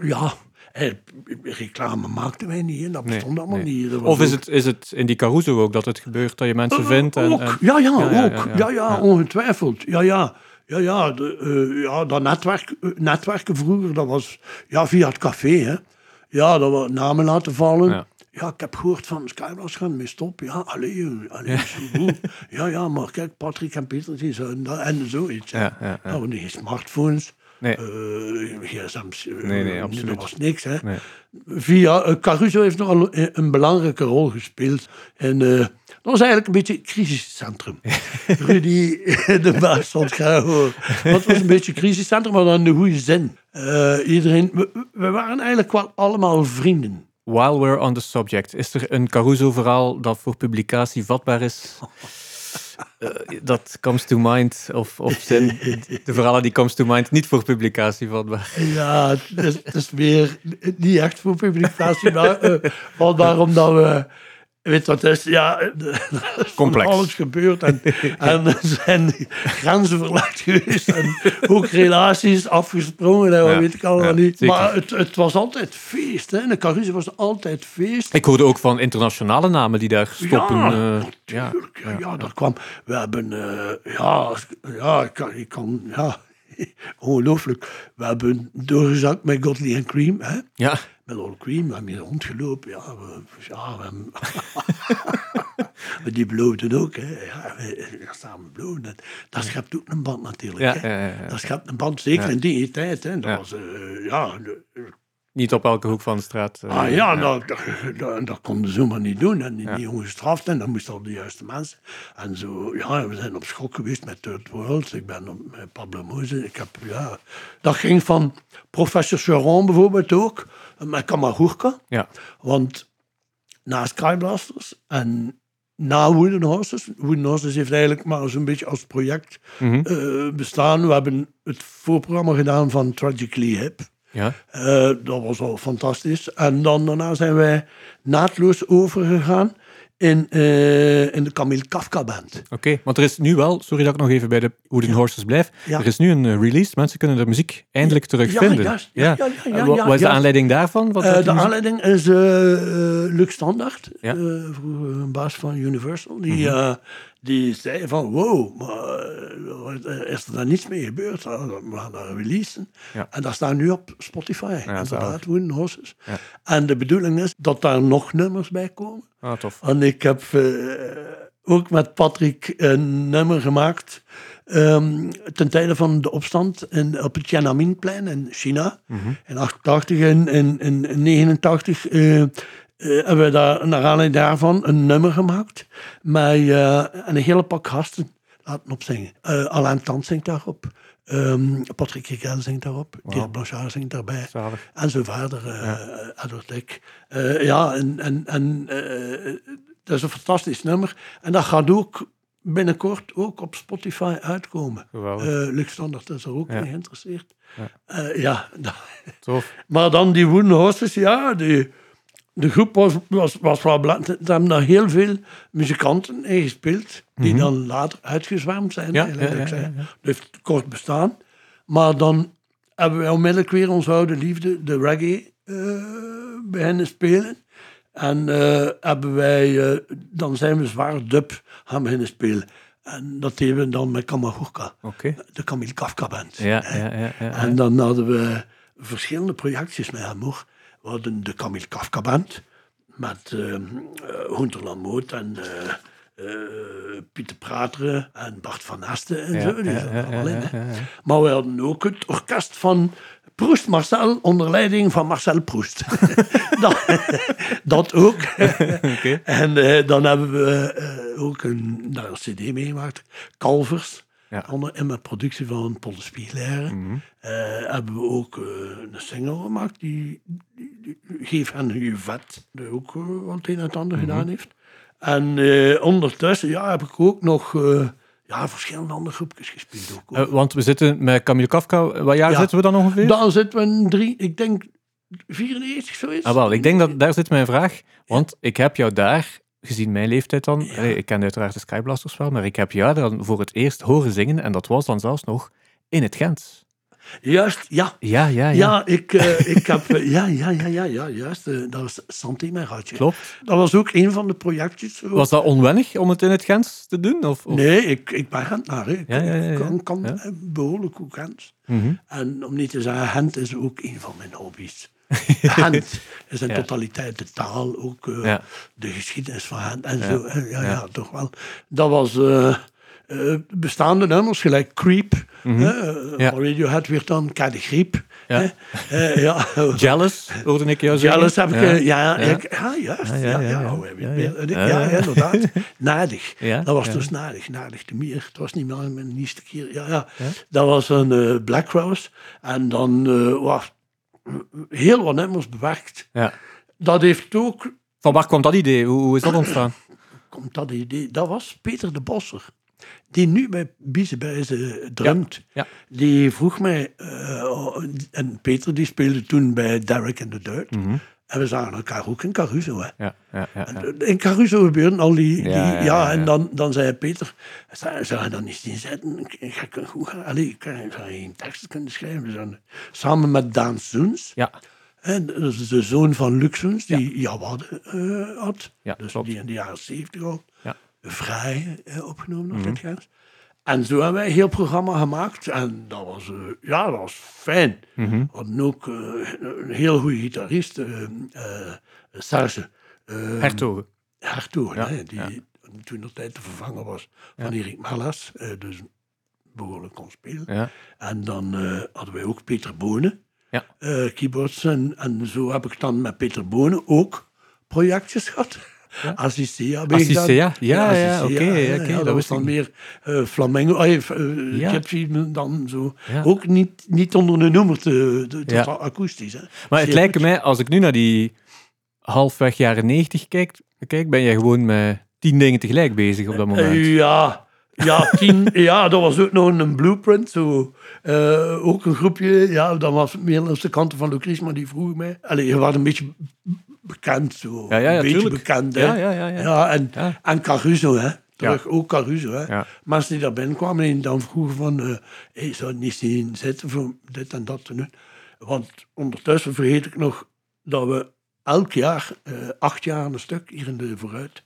ja, reclame maakten wij niet, hè. dat Nee, bestond allemaal nee. niet. Dat was Of is ook- het, is het in die Caruso ook dat het gebeurt dat je mensen vindt? En, ook, en- ja, ja, Ja, ook. ja, Ja, ja. ja, Ja. ongetwijfeld. Ja, ja. Ja, ja, de, eh, ja dat netwerk, eh, netwerken vroeger, dat was ja, via het café. Hè. Ja, dat we namen laten vallen. Ja. Ik heb gehoord van Skyblas gaan mee stop. Ja, allee, allee zo goed. Ja, ja, maar kijk, Patrick en Peter, die zijn en zoiets. Ja, ja, ja. Nou, geen smartphones. Nee. eh, gsm's. eh, Nee, nee, absoluut. Dat was niks, hè. Nee. Via, eh, Caruso heeft nog een, een belangrijke rol gespeeld. En dat was eigenlijk een beetje een crisiscentrum. (laughs) Rudy, de baas van het Grauw. Dat was een beetje een crisiscentrum, maar dan in de goede zin. Iedereen, we, we waren eigenlijk wel allemaal vrienden. While we're on the subject, is er een Caruso-verhaal dat voor publicatie vatbaar is? (laughs) Eh, dat comes to mind, of, of zijn (laughs) de verhalen die comes to mind niet voor publicatie vatbaar? Ja, het is, het is weer niet echt voor publicatie, maar uh, waarom dat we... Weet wat is? Ja, (laughs) Complex. alles gebeurd en, (laughs) en zijn grenzen verlegd geweest en ook relaties afgesprongen en wat Ja, weet ik allemaal ja, niet. zeker. Maar het, het was altijd feest. Hè. In de Caruso was altijd feest. Ik hoorde ook van internationale namen die daar stoppen. Ja, eh, ja. Ja, ja, dat kwam. We hebben, eh, ja, ja, ik kan, ik kan, ja, (laughs) ongelooflijk. We hebben doorgezakt met Godley en Cream, hè. ja. Met All Cream, we hebben hier rondgelopen. Ja, we, ja, we hebben... (laughs) Die bloten ook, hè. Ja, we, we samen bloten. Dat, dat schept ook een band natuurlijk, Ja, hè. ja, ja, ja. Dat schept een band, zeker in die tijd, hè. Dat was, eh, ja... Niet op elke hoek van de straat. eh, Ah ja, Dat, dat, dat, dat konden ze zomaar niet doen. En die, Ja. die jongen gestraft en dan moesten al de juiste mensen. En zo, ja, we zijn op schok geweest met Third World. Ik ben op, met Pablo Moze. Ik heb, ja... Dat ging van professor Charon bijvoorbeeld ook, met Kamagurka. Ja. Want na Skyblasters en na Wooden Horses... Wooden Horses heeft eigenlijk maar zo'n beetje als project Mhm. eh, bestaan. We hebben het voorprogramma gedaan van Tragically Hip. Ja. Eh, dat was al fantastisch. En dan daarna zijn wij naadloos overgegaan in, eh, in de Camille Kafka Band. Oké, want er is nu wel, sorry dat ik nog even bij de Wooden Horses blijf, Ja. er is nu een eh, release, mensen kunnen de muziek eindelijk terugvinden. juist. Ja, ja, ja, ja, wat is de juist. aanleiding daarvan? Wat de aanleiding is eh, Luc Standaard, vroeger een baas van Universal. Die, Mhm. Die zei van, wow, maar eh, is er daar niets mee gebeurd? Eh, We gaan dat releasen. Ja. En dat staat nu op Spotify, inderdaad, zalig. Wooden Horses. Ja. En de bedoeling is dat daar nog nummers bij komen. Ah, tof. En ik heb eh, ook met Patrick een nummer gemaakt. ehm, ten tijde van de opstand in, op het Tiananmenplein in China. In 88 en in, in, in 89 eh, eh, hebben we daar naar aanleiding daarvan een nummer gemaakt. Met eh, een hele pak gasten laten opzingen. Eh Alain Tant zingt daarop. Ehm, Patrick Rigel zingt daarop. Dirk Blanchard zingt daarbij. Zalig. En Edward Leck. Eh, ja, en, en, en dat is een fantastisch nummer. En dat gaat ook binnenkort ook op Spotify uitkomen. Uh, Luc Standard is er ook Ja. geïnteresseerd. Ja. Ja, (laughs) Tof. maar dan die Wooden Horses, ja, die, de groep was, was, was wel belangrijk. Er hebben daar heel veel muzikanten in gespeeld, die dan later uitgezwaamd zijn. Mhm. Ja, eigenlijk. ja, ja. Dat heeft kort bestaan. Maar dan hebben wij onmiddellijk weer onze oude liefde, de reggae, eh beginnen spelen. En eh, hebben wij, eh, dan zijn we zwaar dub gaan beginnen spelen. En dat deden we dan met Kamagurka, Oké. de Camille Kafka Band. Ja, ja, ja. ja, ja. En dan hadden we verschillende projectjes met hem hoor. We hadden de Camille Kafka Band met uh, Hoenter Lamoot en eh, eh, Pieter Prateren en Bart van Asten en Ja, zo. Die ja, ja, in. Maar we hadden ook het orkest van Proest Marcel onder leiding van Marcel Proest. (laughs) dat, dat ook. (laughs) En dan hebben we ook een, daar een cd meegemaakt. Calvers. Ja. Onder, in mijn productie van Paul de Spiegelaire. Mhm. Eh, hebben we ook eh, een single gemaakt. Die, die, die Geef hen je vet. Die ook eh, wat het een en het ander Mhm. gedaan heeft. En ondertussen ja, heb ik ook nog ja, verschillende andere groepjes gespeeld. Ook, want we zitten met Camille Kafka. Wat jaar Ja. zitten we dan ongeveer? Dan zitten we in drie, ik denk 94 zoiets. Ah, wel, ik denk dat daar zit mijn vraag. Want ik heb jou daar, gezien mijn leeftijd dan, Ja. allee, ik ken uiteraard de Skyblasters wel, maar ik heb jou dan voor het eerst horen zingen en dat was dan zelfs nog in het Gent. Juist, ja. Ja, ja, ja. Ja, ik, eh, ik heb... eh, ja, ja, ja, ja, ja, juist. eh, dat was Santé mijn ratje. Klopt. Dat was ook een van de projectjes. Was dat onwennig om het in het Gent te doen? Of, of? Nee, ik, ik ben Gentenaar. hè. Ik Ja, ja, kan, kan eh, behoorlijk goed Gent. Mhm. En om niet te zeggen, Gent is ook een van mijn hobby's. Gent is in Ja. totaliteit de taal, ook Ja. de geschiedenis van Gent en Ja. zo. Ja, ja, Ja. toch wel. Dat was eh, eh, bestaande nummers, gelijk Creep. Ja. Van Radiohead weer dan Kijk de Griep. Ja. ja. (laughs) Jealous, hoorde ik jou zeggen. Jealous heb ik... Ja, ja, Ja. ik- ja, juist. Ja, Ja, ja, ja, ja, ja. heb je Ja, het ja. weer- Ja, ja, ja. ja, inderdaad. (laughs) Nadig. Ja, Dat was ja. dus nadig. Nadig de meer. Het was niet meer mijn eerste keer. Ja, ja. Ja? Dat was een Black Rose. En dan was heel wat nummers bewerkt. Ja. Dat heeft ook... Van waar kwam dat idee? Hoe, is dat ontstaan? Komt dat idee? Dat was Peter de Bosser. Die nu bij Biezenbijze drumt. Ja. Die vroeg mij... eh, en Peter die speelde toen bij Derek and the Dirt. Mhm. En we zagen elkaar ook in Caruso. Hè. Ja, ja, ja. In Caruso gebeurden al die... die Ja, en dan, dan zei Peter... Zou je dan niet zien zetten? Ik ga. Allee, ik kan- zou geen teksten kunnen schrijven? Samen met Daan Soens. Ja, hè, Dat is de zoon van Luc Soens, die Jawade eh had. Ja, dus klopt. die in de jaren zeventig al Ja. vrij eh, opgenomen Mhm. had. Mm En zo hebben wij een heel programma gemaakt. En dat was, eh, ja, dat was fijn. Mhm. We hadden ook eh, een heel goede gitarist, eh, Serge. Hertogen. Hertog, Ja, hè, die ja. toen de tijd de vervanger was Ja. van Erik Malas, dus behoorlijk kon spelen. Ja. En dan hadden wij ook Peter Bonen, Ja. keyboards. En, en zo heb ik dan met Peter Bonen ook projectjes gehad. Ja. Ik gedaan. Assistea? Ja, ja, oké, ja, dat dat was ik dan niet. meer eh, flamenco, eh, eh, dan zo. Ook niet, niet onder de noemer te, te, akoestisch. Hè. Maar het lijkt mij, als ik nu naar die halfweg jaren 90 kijk, kijk ben jij gewoon met tien dingen tegelijk bezig op dat moment. Ja, ja, tien, (laughs) ja, dat was ook nog een blueprint. Zo. Ook een groepje, ja, dat was meer langs de kanten van Lucries, maar die vroeg mij. Allee, je was een beetje bekend, zo. Ja, ja, ja, een beetje tuurlijk. bekend, hè. ja, ja, ja, ja. Ja, en, en Caruso, hè. Terug, ook Caruso, hè. Mensen die daar binnenkwamen en dan vroegen van... hey, zou het niet zien zitten voor dit en dat te doen? Want ondertussen vergeet ik nog dat we elk jaar, eh, acht jaar aan een stuk, hier in de vooruit...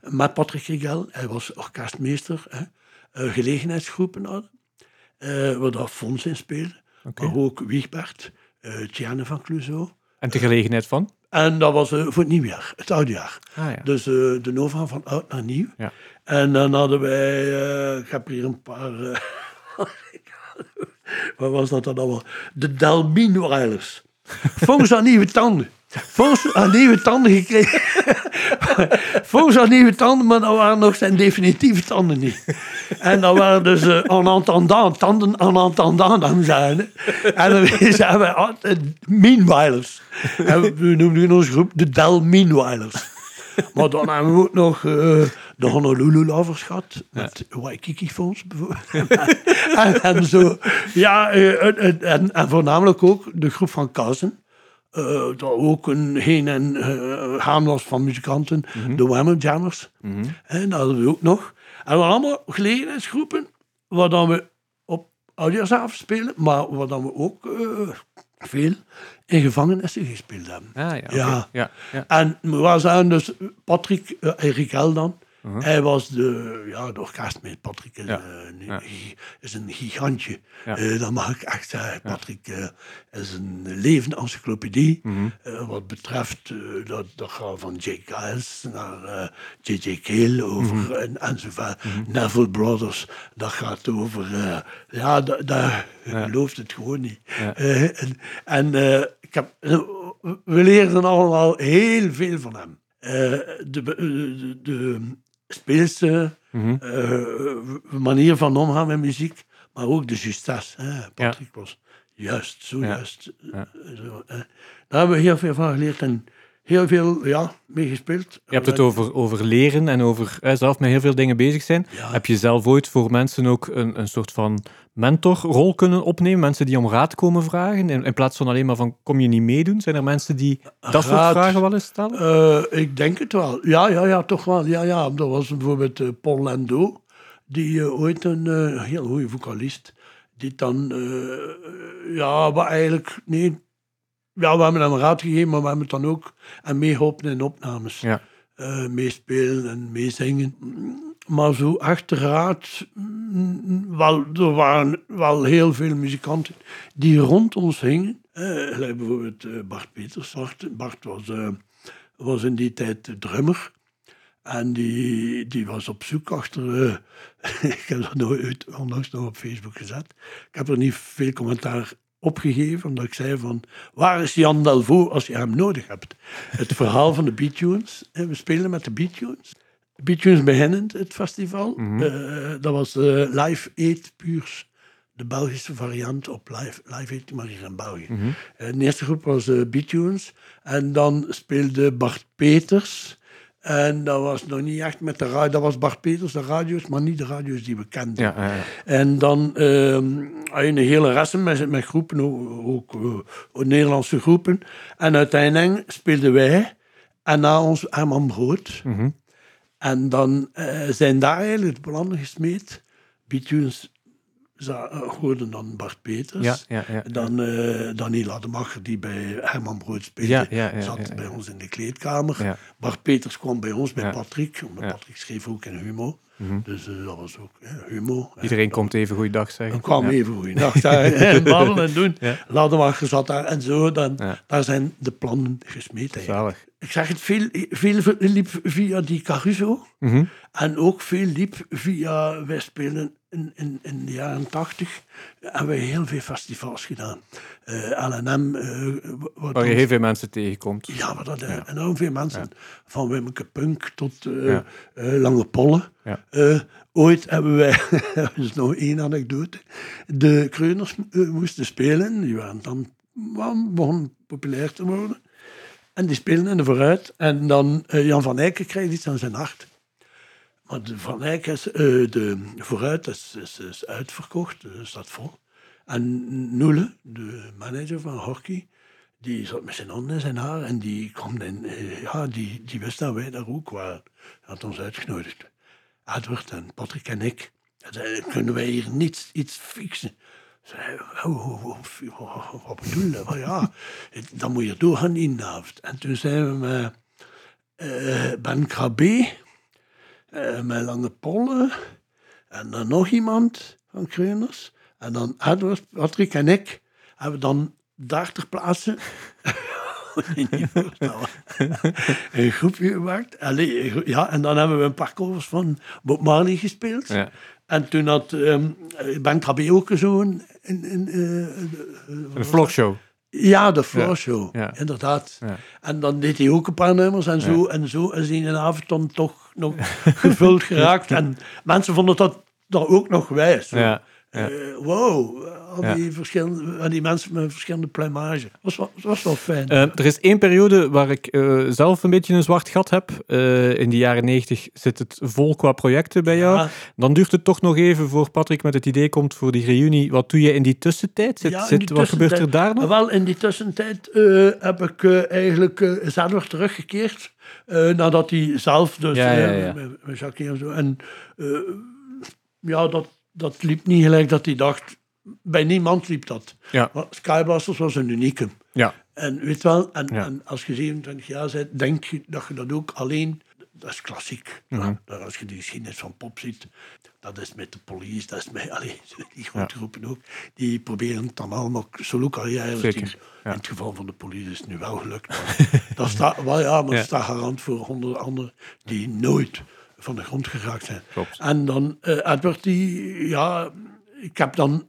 met Patrick Rigel, hij was orkestmeester, hè, eh, gelegenheidsgroepen hadden. waar daar Fons in speelde. Oké. Maar ook Wiegbert, Tiane van Clouseau. En de gelegenheid van? En dat was eh, voor het nieuwjaar, het oudejaar. Ah, ja. Dus eh, de Nova van oud naar nieuw. Ja. En dan hadden wij, eh, ik heb hier een paar, (laughs) wat was dat dan allemaal? De Dalmin Weilers. Volgens aan nieuwe tanden. (laughs) Volgens aan nieuwe tanden gekregen. Volgens aan nieuwe tanden, maar dat waren nog zijn definitieve tanden niet. En dat waren dus uh, en entendant, tanden en entendant aan zijn. En dan (laughs) zijn we altijd Meanwhilers. En we noemden in onze groep de Del Meanwhilers. Maar dan hebben we ook nog eh, de Honolulu Lovers gehad. Met Waikiki Fonds bijvoorbeeld. (laughs) en, en zo. Ja, eh, en, en voornamelijk ook de groep van Kazen. Dat ook een heen en eh, gaan was van muzikanten. De Whammer Jammers. En dat hadden we ook nog. En we allemaal gelegenheidsgroepen waar dan we op oudjaarsavond spelen, maar waar dan we ook eh, veel in gevangenissen gespeeld hebben. Ah, ja. Ja. ja, ja. En we zijn dus Patrick uh, Riquel dan. Hij was de, ja, de orkestmeet. Patrick is, Ja. eh, een, Ja. gi- is een gigantje. Ja. Eh, dat mag ik echt zeggen. Patrick eh, is een levende encyclopedie. Mhm. wat betreft, dat, dat gaat van Jake Giles naar J.J. Cale over Mhm. en, enzovoort. Neville Brothers, dat gaat over, ja, da- daar gelooft het gewoon niet. En en ik heb, we leerden allemaal heel veel van hem. De, de, de speelse Mhm. eh, manier van omgaan met muziek, maar ook de justesse. Hè. Patrick was juist, zo Ja. Zo. Daar hebben we heel veel van geleerd en heel veel ja, mee gespeeld. Je hebt het over, over leren en over eh, zelf met heel veel dingen bezig zijn. Ja. Heb je zelf ooit voor mensen ook een, een soort van mentorrol kunnen opnemen? Mensen die om raad komen vragen, in, in plaats van alleen maar van kom je niet meedoen? Zijn er mensen die dat soort vragen wel eens stellen? Eh, ik denk het wel. Ja, ja, ja, toch wel. Ja, ja. Dat was bijvoorbeeld eh, Paul Lando, die eh, ooit een heel goede vocalist, die dan, ja, maar eigenlijk, nee, ja, we hebben hem raad gegeven, maar we hebben het dan ook en meegeholpen in opnames. Ja. Eh, meespelen en meezingen. Maar zo achteruit, mm, wel, er waren wel heel veel muzikanten die rond ons hingen. Gelijk bijvoorbeeld eh, Bart Peters. Bart, Bart was, was in die tijd drummer. En die, die was op zoek achter... (laughs) ik heb dat nooit, onlangs nog op Facebook gezet. Ik heb er niet veel commentaar opgegeven, omdat ik zei van... Waar is Jan Delvaux als je hem nodig hebt? Het verhaal van de Beattunes. We spelen met de Beattunes. Beattunes beginnend, het festival. Eh, dat was eh, Live Aid Puurs. De Belgische variant op Live, live Aid, maar hier in België. Eh, de eerste groep was eh Beattunes. En dan speelde Bart Peters... En dat was nog niet echt met de radio. Dat was Bart Peters, de radio's, maar niet de radio's die we kenden. Ja, ja, ja. En dan ehm, had je een hele rest met, met groepen, ook, ook eh, Nederlandse groepen. En uiteindelijk speelden wij en na ons Herman Brood. Mhm. En dan eh, zijn daar eigenlijk de plannen gesmeed. Eh, hoorden dan Bart Peters. Ja, ja, ja. Dan eh Daniel Ademacher, die bij Herman Brood speelde, Ja, ja, ja, zat ja, ja. bij ons in de kleedkamer. Ja. Bart Peters kwam bij ons, bij Ja. Patrick. Omdat Ja. Mhm. Patrick schreef ook in Humo. Dus eh, dat was ook eh, Humo. Iedereen komt even goeiedag zeggen. Dan kwam Ja. even goeiedag (laughs) daar (laughs) en babbelen en doen. Ja. Lademacher zat daar en zo. Dan, Ja. Daar zijn de plannen gesmeed. Zalig. Ik zeg het, veel, veel liep via die Caruso. Mhm. En ook veel liep via, wij spelen in, in, in de jaren tachtig, hebben we heel veel festivals gedaan. Eh LNM. eh, Waar je heel veel mensen tegenkomt. ja, maar dat zijn enorm veel mensen. Van Wimmeke Punk tot eh, Ja. Lange Pollen. Ja. Ooit hebben wij, dat (laughs) is nog één anekdote, de Kreuners moesten spelen. Die waren dan begonnen populair te worden. En die spelen in de vooruit. En dan Jan van Eyck krijgt iets aan zijn hart. Maar Van Eyck is, eh, de vooruit is, is, is uitverkocht, dus staat vol. En Noele, de manager van hockey, die zat met zijn handen in zijn haar en die kwam in, eh, ja, die, die wist dat wij daar ook waren. Hij had ons uitgenodigd. Edward en Patrick en ik. Kunnen wij hier niet iets fixen? Wat bedoel je? Ja, dan moet je doorgaan in de avond. En toen zijn we met eh, Ben Krabbe, eh, met Lange Polle en dan nog iemand van Kreuners. En dan Edward, Patrick en ik hebben dan 30 plaatsen (laughs) kon je niet voorstellen. een groepje gemaakt. Allee, een ja, en dan hebben we een paar covers van Bob Marley gespeeld. Ja. En toen had ehm Ben Krabbe ook zo'n... In, in, eh, Een vlogshow. ja, de Floor Show, ja. inderdaad. Ja. En dan deed hij ook een paar nummers en zo. En zo is hij in de avond dan toch nog gevuld geraakt. En mensen vonden dat, dat ook nog wijs. Ja. Eh, wow, al Ja. die, verschillende, al die mensen met verschillende plumage. Dat was wel, was wel fijn. Eh, er is één periode waar ik eh, zelf een beetje een zwart gat heb. Eh, in de jaren 90 zit het vol qua projecten bij jou. Ja. Dan duurt het toch nog even voor Patrick met het idee komt voor die reunie. Wat doe je in die tussentijd? Zit, Ja, zit, wat gebeurt er daar nog? Wel, in die tussentijd heb ik eigenlijk zelf teruggekeerd. nadat hij zelf, dus Ja, met- met Jacques en zo. En ja, dat, dat liep niet gelijk dat hij dacht. Bij niemand liep dat. Ja. Maar Skyblasters was een unieke. Ja. En weet wel, en, Ja. en als je 27 jaar bent, denk je dat je dat ook alleen... Dat is klassiek. Mhm. Als je de geschiedenis van pop ziet, dat is met de police, dat is met (laughs) allee, die grote groepen ook. Die proberen het dan allemaal solo-carrières. Zeker, Die- ja. In het geval van de police is het nu wel gelukt. Maar (laughs) dat staat, wel ja, maar staat garant voor honderden anderen die nooit van de grond geraakt zijn. Klopt. En dan eh, Edward, die, ja, ik heb dan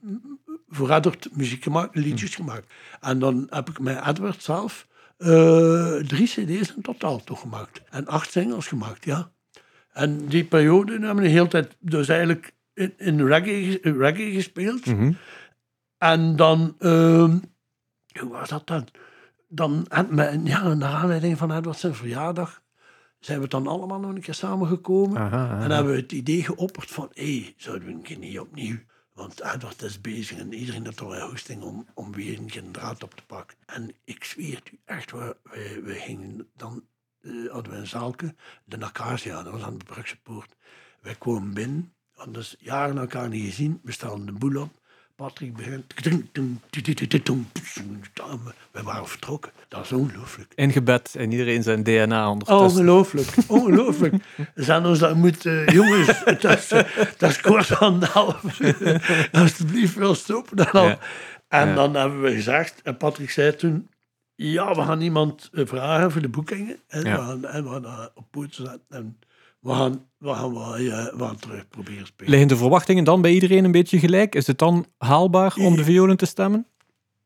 voor Edward muziek gemaakt, liedjes gemaakt. En dan heb ik met Edward zelf eh, drie cd's in totaal toegemaakt. En acht singles gemaakt, ja. En die periode hebben we de hele tijd dus eigenlijk in, in reggae, reggae gespeeld. Mhm. En dan, ehm, hoe was dat dan? Dan, men, ja, naar aanleiding van Edward zijn verjaardag, zijn we dan allemaal nog een keer samengekomen. Aha, aha. En hebben we het idee geopperd van, hé, hey, zouden we een keer niet opnieuw? Want Edward is bezig en iedereen er wel hoesting om, om weer een draad op te pakken. En ik zweer het u echt, we, we, we gingen dan, eh, hadden we een zaalke, de Acacia, dat was aan de Brugse Poort. Wij kwamen binnen, hadden dus jaren elkaar niet gezien, we stelden de boel op. Patrick begint. We waren vertrokken. Dat is ongelooflijk. Ingebed en iedereen zijn DNA ondertussen. Ongelooflijk, ongelooflijk. Ze zijn ons dat moet, eh, jongens, (laughs) dat is, dat is kort van de half. (laughs) Alsjeblieft, wel stoppen dan al. Ja. En Ja. dan hebben we gezegd, en Patrick zei toen, ja, we gaan iemand eh, vragen voor de boekingen. En Ja. we gaan, en we gaan dat op poot zetten. En we gaan, we gaan, wel, eh, we gaan terug proberen spelen. Liggen de verwachtingen dan bij iedereen een beetje gelijk? Is het dan haalbaar om de violen te stemmen?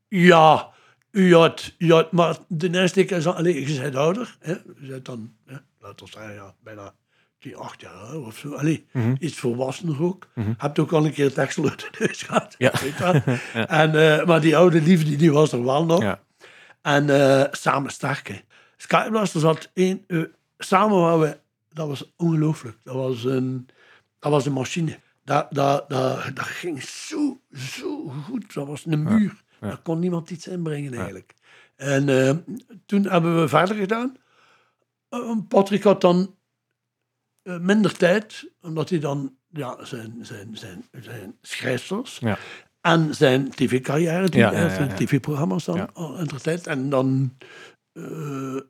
Ja, ja, ja, maar de eerste keer is al, allee, je bent ouder, hè, je bent dan, hè, laten we zeggen, ja, bijna die acht jaar of zo, allee, iets volwassener ook. Hebt ook al een keer het deksel uit de neus gehad, Ja. weet wel. (laughs) En, eh, maar die oude liefde, die was er wel nog. Ja. En eh, samen sterk, hè. Skyblasters had één, eh, samen waren we, dat was ongelooflijk, dat was een, dat was een machine. Dat, dat, dat, dat ging zo, zo goed, dat was een muur. Daar kon niemand iets inbrengen eigenlijk. En eh, toen hebben we verder gedaan. Eh, Patrick had dan eh, minder tijd, omdat hij dan ja, zijn, zijn, zijn, zijn schrijfsels Ja. en zijn tv-carrière, zijn tv-programma's dan Ja. tijd. En dan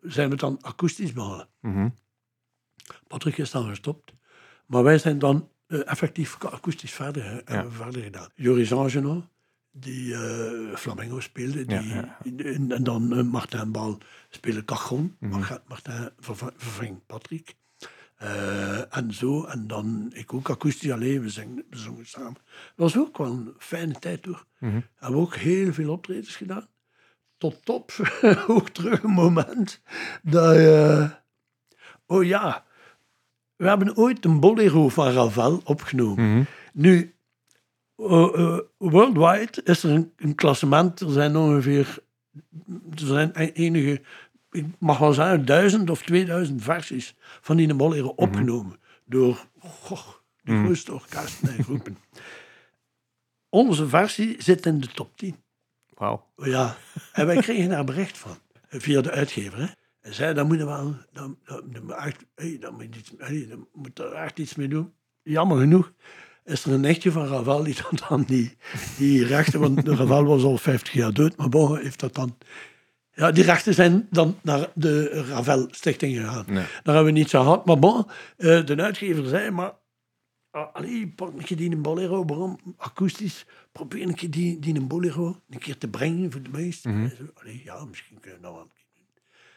zijn we dan akoestisch begonnen. Mhm. Patrick is dan gestopt. Maar wij zijn dan eh, effectief akoestisch verder, we verder gedaan. Joris Angenot, die eh, flamenco speelde. Die, Ja, En, en dan eh, Martin Bal speelde cajon. Mhm. Martin- Martin verving Patrick. Eh, en zo. En dan ik ook akoestisch alleen. We, zingen, we zongen samen. Dat was ook wel een fijne tijd hoor. Mhm. Hebben ook heel veel optredens gedaan. Tot op (laughs) ook terug een moment dat je... Oh ja, we hebben ooit een bolero van Ravel opgenomen. Mhm. Nu, eh, eh, worldwide is er een, een klassement. Er zijn ongeveer, er zijn e- enige, ik mag wel zeggen, duizend of tweeduizend versies van die bolero opgenomen. Door goh, de grootste orkesten en groepen. Onze versie zit in de top 10. Wauw. Ja, en wij kregen daar bericht van, via de uitgever. Hè. Hij zei, daar moet je wel, daar moet er echt iets mee doen. Jammer genoeg is er een nichtje van Ravel die dan, dan die, die rechten, want de (laughs) Ravel was al 50 jaar dood, maar bon, heeft dat dan... Ja, die rechten zijn dan naar de Ravel Stichting gegaan. Nee. Daar hebben we niets aan gehad, maar bon, eh, de uitgever zei, maar Ah, Allee, pak een keer die een bolero, waarom? Akoestisch. Probeer een keer die, die een bolero een keer te brengen voor de meesten. En Allee, ja, misschien kunnen we dat wel een keer doen.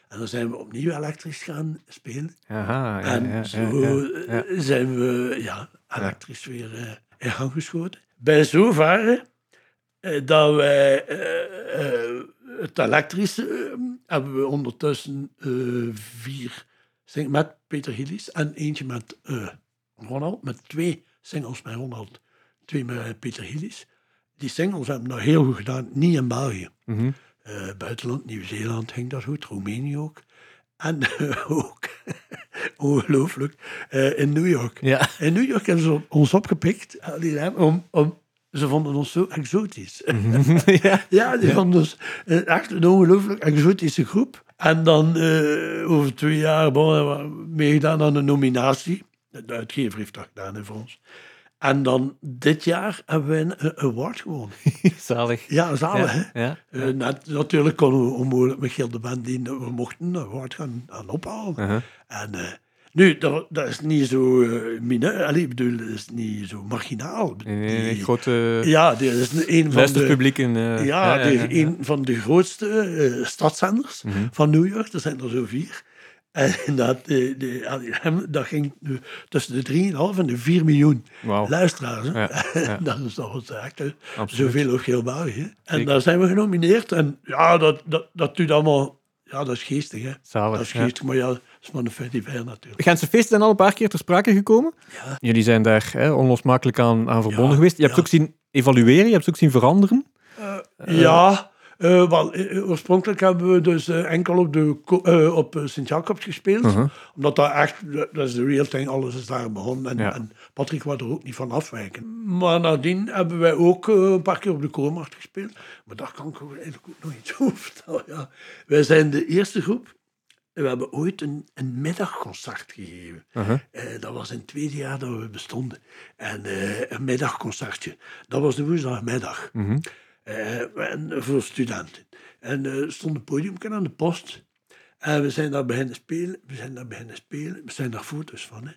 En dan zijn we opnieuw elektrisch gaan spelen. Aha, ja, en zo ja, ja. zijn we ja, elektrisch weer eh, in gang geschoten. Bij zover eh, dat wij eh, eh, het elektrische hebben we ondertussen vier sing- met Peter Hillis en eentje met Ronald, met twee singles met Ronald, twee met Peter Hillis. Die singles hebben dat heel goed gedaan, niet in België. Mhm. Eh, buitenland, Nieuw-Zeeland ging dat goed, Roemenië ook. En (laughs) ook, ongelooflijk, eh, in New York. Ja. In New York hebben ze ons opgepikt om, om, ze vonden ons zo exotisch. (laughs) ja. ja, die vonden ons eh, echt een ongelooflijk exotische groep. En dan over twee jaar bon, hebben we meegedaan aan een nominatie. De uitgever heeft dat gedaan hè, voor ons. En dan dit jaar hebben we een eh, award gewonnen. (laughs) Zalig. Ja, zalig ja. hè. Ja. Eh, net, natuurlijk konden we onmogelijk met Gilde Band die we mochten een award gaan, gaan ophalen. Uh-huh. En eh, nu, dat, dat is niet zo uh, mineur, allee, ik bedoel, dat is niet zo marginaal. Nee, Die- grote ja, dit is een, een van de, luisterpubliek in... eh, ja, die- een van de grootste eh, stadszenders Mhm. van New York. Er zijn er zo vier. En (laughs) dat, eh, de, hem- (laughs) dat ging tussen de 3,5 en de 4 miljoen luisteraars. hè. Ja, (laughs) ja. dat is toch wat echt. Zoveel ook heel België. En Zeker. daar zijn we genomineerd. En ja, dat, dat, dat doet allemaal... Ja, dat is geestig, hè. Zalig, Dat is ja. geestig, maar ja, dat is maar een feit natuurlijk. Gentse feesten zijn al een paar keer ter sprake gekomen. Ja. Jullie zijn daar hè, onlosmakelijk aan, aan verbonden geweest. Je hebt ze ook zien evalueren, je hebt ze ook zien veranderen. ja, eh, wel, eh, oorspronkelijk hebben we dus eh, enkel op, de, eh, op eh, Sint-Jacobs gespeeld. Uh-huh. Omdat dat echt, dat is de real thing, alles is daar begonnen. En, Ja. en Patrick wou er ook niet van afwijken. Maar nadien hebben wij ook eh, een paar keer op de Koormarkt gespeeld. Maar daar kan ik eigenlijk ook nog iets (laughs) over vertellen. Ja. Wij zijn de eerste groep. We hebben ooit een, een middagconcert gegeven. Eh, dat was in het tweede jaar dat we bestonden. En eh, een middagconcertje. Dat was de woensdagmiddag. Mhm. Eh, en voor studenten. En er stond een podium aan de post. En we zijn daar beginnen spelen. We zijn daar beginnen spelen. We zijn daar foto's van. Hè.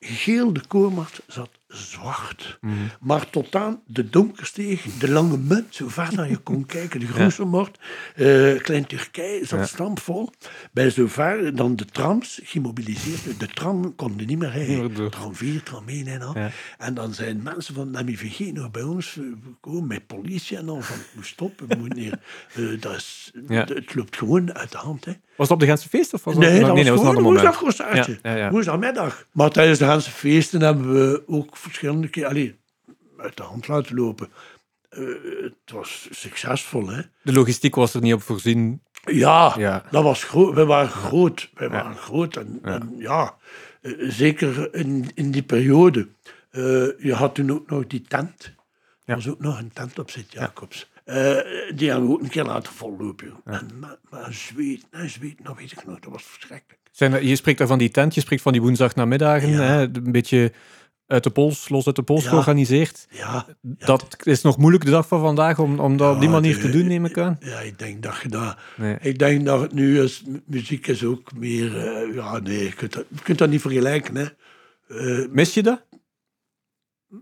Geel de koormat zat zwart. Maar tot aan de donkersteeg, de lange munt, zo ver dat je kon kijken, de Groeselmoord, eh Klein Turkije zat stampvol. Bij zover dan de trams gemobiliseerd. De tram konden niet meer rijden. Tram 4, tram 1 en al. Ja. En dan zijn mensen van de MIVG nog bij ons eh, gekomen met politie en al van, moet stoppen, moet hier, eh, dat is, Ja. het loopt gewoon uit de hand. Hè. Was dat op de Gentse feest? Of was dat, Nee, dat was een gewoon ander een moment. woensdagconcertje. Ja, ja, ja. Woensdagmiddag. Maar tijdens de Haanse feesten hebben we ook verschillende keer allee, uit de hand laten lopen. Eh, het was succesvol, hè? De logistiek was er niet op voorzien. Ja, Ja. dat was groot. We waren groot. We waren groot. En ja, en, ja eh, zeker in, in die periode. Eh, je had toen ook nog die tent. Er was ook nog een tent op Sint-Jacobs. Die hebben we ook een keer laten vollopen. En, maar, maar zweet, nou, zweet, nou weet ik nog, dat was verschrikkelijk. Zijn er- je spreekt daar van die tent, je spreekt van die woensdagnamiddagen. Ja. Hè, een beetje uit de pols, los uit de pols Ja. georganiseerd. Ja, Dat is nog moeilijk de dag van vandaag om, om dat op die manier de- te doen, neem ik aan. Ja, ik denk dat je dat... Nee. Ik denk dat het nu is... mu- Muziek is ook meer... eh, ja, nee, je kunt, dat, je kunt dat niet vergelijken, hè. Eh, Mis je dat?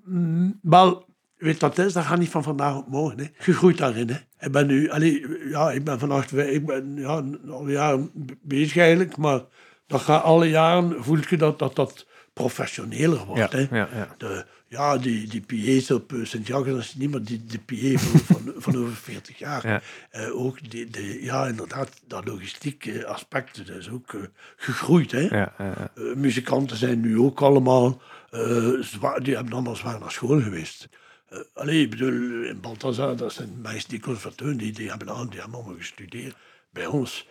mm, wel, weet het is? Dat gaat niet van vandaag op morgen, hè. Je groeit daarin, hè. Ik ben nu... Allee, ja, ik ben vannacht... Ik ben ja, al jaren be- bezig eigenlijk, maar... Dat gaat alle jaren... Voel je dat dat, dat professioneler wordt, Ja, hè. ja, ja. De, ja, die, die PA's op uh, Sint-Jacques, dat is niet meer die, de PA van, van, van over 40 jaar. Ja. Eh, ook die, de, ja, inderdaad, dat logistieke aspect dat is ook eh, gegroeid. Hè? Ja. Eh, muzikanten zijn nu ook allemaal eh, zwaar, die hebben allemaal zwaar naar school geweest. Eh allee, ik bedoel, in Balthazar, dat zijn meisjes die conservateur, die, die hebben aan, die hebben allemaal gestudeerd. Bij ons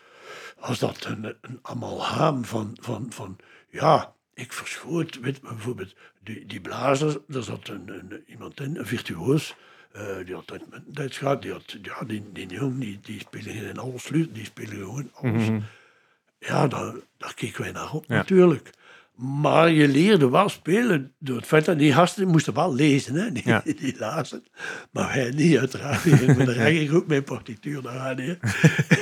was dat een, een amalgaam van, van, van, ja, ik verschoot, weet bijvoorbeeld, die, die blazer, daar zat een, een, iemand in, een virtuoos, eh, die had uit mijn Duits gehad, die had, ja, die, die jongen, die, die spelen in alles, die spelen gewoon alles. Ja, daar, daar keken wij naar op, Ja. natuurlijk. Maar je leerde wel spelen door het feit dat die gasten moesten wel lezen, hè? Die, Ja. (laughs) die lazen. Maar wij niet, uiteraard. Met de rechter ook mijn partituur naar gaan. hè.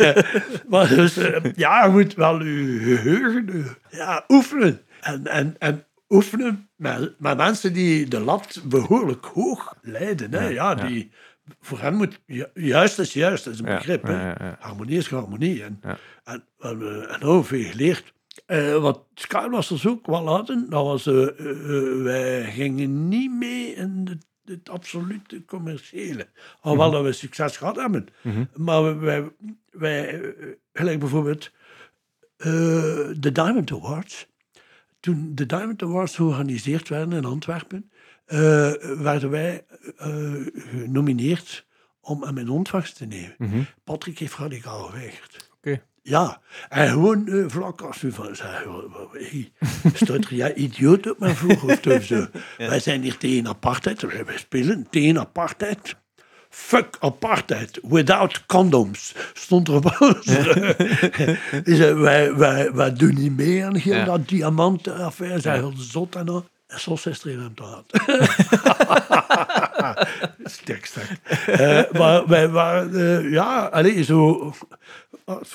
(laughs) maar dus, eh, ja, je moet wel je geheugen eh, ja, oefenen. En, en, en oefenen met, met mensen die de lat behoorlijk hoog leiden. Hè? Ja, die voor hem moet ju- juist is juist, dat is een Ja, begrip. hè. ja, ja, ja. Harmonie is harmonie. En, Ja. en, en, eh, en ook veel geleerd. Eh, wat Skybusters ook wel hadden, dat was, eh, wij gingen niet mee in het, het absolute commerciële. Alhoewel dat we succes gehad hebben. Mhm. Maar wij, wij, gelijk bijvoorbeeld de Diamond Awards. Toen de Diamond Awards georganiseerd werden in Antwerpen, werden wij genomineerd om hem in ontvangst te nemen. Mhm. Patrick heeft radicaal geweigerd. Ja, en gewoon eh, vlak als u van zei, hey, staat er jij idioot op mijn voorhoofd of zo. (laughs) Wij zijn hier tegen apartheid, wij wij spelen tegen apartheid. Fuck apartheid, without condoms, stond er. Hij (laughs) zei, (laughs) wij, wij, wij doen niet mee aan heel Ja. dat diamantenaffaire. Zij heel zot en al. En soms is er een aan te laat. Stek, stek. Eh, maar wij waren, eh, ja, alleen zo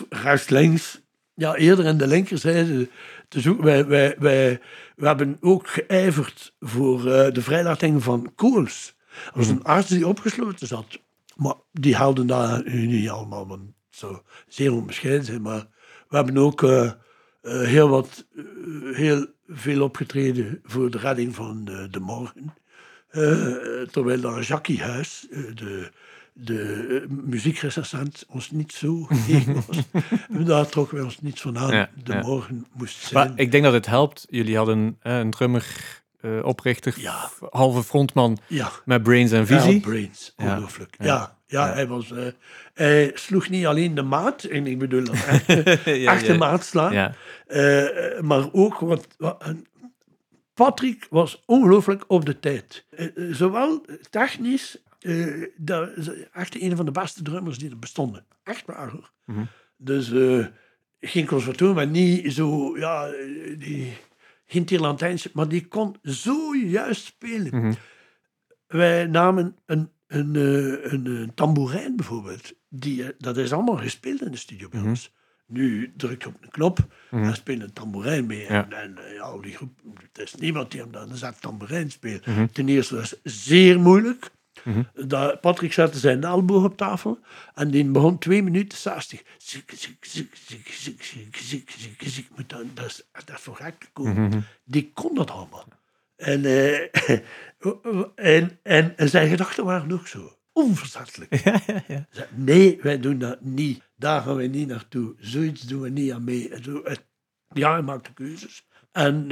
rechts links, ja, eerder in de linkerzijde te zoeken. Wij, wij, wij, we hebben ook geijverd voor eh, de vrijlating van Kools. Dat was een arts die opgesloten zat. Maar die houden daar nu niet allemaal, want zou zeer onbescheiden zijn. Maar we hebben ook eh, eh, heel wat, heel veel opgetreden voor de redding van de morgen. Terwijl dan Jackie Huis, de, de eh, muziekrecensent, ons niet zo. (laughs) Daar trokken wij ons niets van aan. Ja, de ja. morgen moest zijn. Maar ik denk dat het helpt. Jullie hadden eh, een drummer, eh, oprichter, Ja. halve frontman met brains en visie. Brains, ongelooflijk. Ja. Ja. Hij, was, hij sloeg niet alleen de maat, en ik bedoel dat (laughs) echt, echte ja. maat slaan, maar ook wat, wat een- Patrick was ongelooflijk op de tijd. Zowel technisch, eh, dat is echt een van de beste drummers die er bestonden. Echt waar hoor. Mhm. Dus eh, geen conservatorium, maar niet zo, ja, eh, die, geen maar die kon zo juist spelen. Mhm. Wij namen een, een, een, een tamboerijn bijvoorbeeld. Die, dat is allemaal gespeeld in de studio bij Mhm. ons. Nu druk je op een knop Mhm. en speelt een tamboerijn mee. Ja. En, en ja, die groep, er is niemand die hem dan een zak tamboerijn speelt. Mhm. Ten eerste was het zeer moeilijk. Mm. Patrick zette zijn elleboog op tafel en die begon twee minuten 60. Zik, zik, zik, zik, zik, zik, zik, zik, Dat, is dat voor gek gekomen. Die kon dat allemaal. En, eh, en, en, zijn gedachten waren ook zo. Onverzettelijk. Nee, wij doen dat niet. Daar gaan we niet naartoe. Zoiets doen we niet aan mee. Ja, hij maakte keuzes. En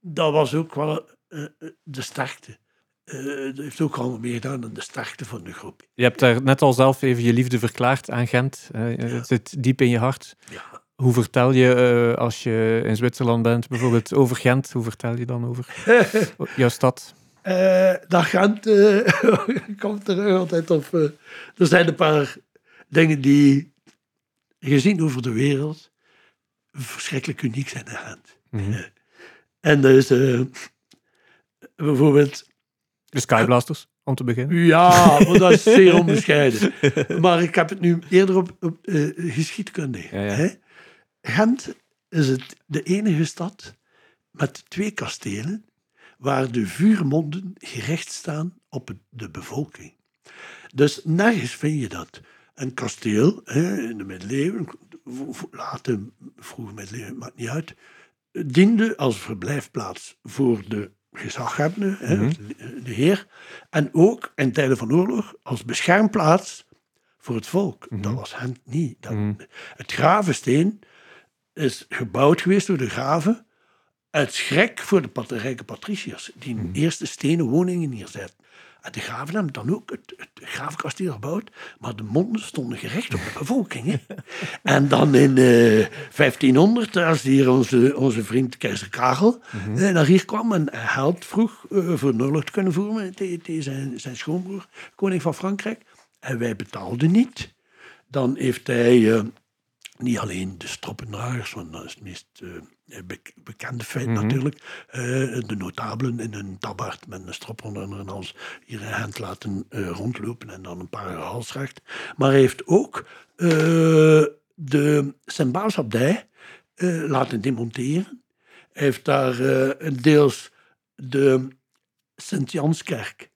dat was ook wel de sterkte dat heeft ook allemaal meegedaan aan de sterkte van de groep. Je hebt daar net al zelf even je liefde verklaard aan Gent. Het zit diep in je hart. Ja. Hoe vertel je eh, als je in Zwitserland bent, bijvoorbeeld over Gent? Hoe vertel je dan over (laughs) jouw stad? Dat Gent eh, (laughs) komt er altijd op. er zijn een paar dingen die, gezien over de wereld, verschrikkelijk uniek zijn in Gent. Mhm. En is eh, bijvoorbeeld De Skyblasters, om te beginnen. Ja, maar dat is zeer (laughs) onbescheiden. Maar ik heb het nu eerder op, op eh, geschiedkunde. Ja, ja. Hè? Gent is het de enige stad met twee kastelen waar de vuurmonden gericht staan op de bevolking. Dus nergens vind je dat. Een kasteel hè, in de middeleeuwen, later, vroeg middeleeuwen, maakt niet uit, diende als verblijfplaats voor de gezaghebbende, Mhm. de heer, en ook in tijden van oorlog als beschermplaats voor het volk. Dat was Gent niet. Dat, Mhm. Het Gravensteen is gebouwd geweest door de graven uit schrik voor de rijke patriciërs, die Mhm. een eerste stenen woningen neerzetten. En de graven hebben dan ook het, het graafkasteel gebouwd, maar de monden stonden gericht op de bevolking. Hè. (laughs) en dan in eh, 1500, als hier onze, onze vriend keizer Karel eh, naar hier kwam en hij geld vroeg eh, voor een oorlog te kunnen voeren tegen, zijn, zijn schoonbroer, koning van Frankrijk. En wij betaalden niet. Dan heeft hij eh, niet alleen de stroppendragers, want dat is het meest eh, bekende feit Mhm. natuurlijk, eh, de notabelen in een tabbaard met een strop onder hun hals hier in Gent laten eh, rondlopen en dan een paar halsrecht. Maar hij heeft ook eh, de Sint-Baasabdij eh, laten demonteren. Hij heeft daar eh, deels de Sint-Janskerk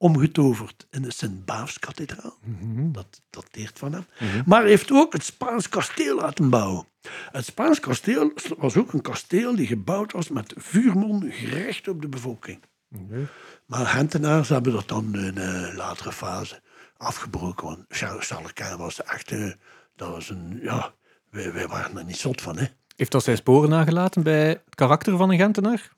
omgetoverd in de Sint-Baafskathedraal. Mhm. Dat dateert van hem. Maar hij heeft ook het Spaans kasteel laten bouwen. Het Spaans kasteel was ook een kasteel die gebouwd was met vuurmon gericht op de bevolking. Maar Gentenaars hebben dat dan in een latere fase afgebroken. Want Charles was echt... eh, dat was een... Ja, wij, wij waren er niet zot van, hè. Heeft dat zijn sporen nagelaten bij het karakter van een Gentenaar?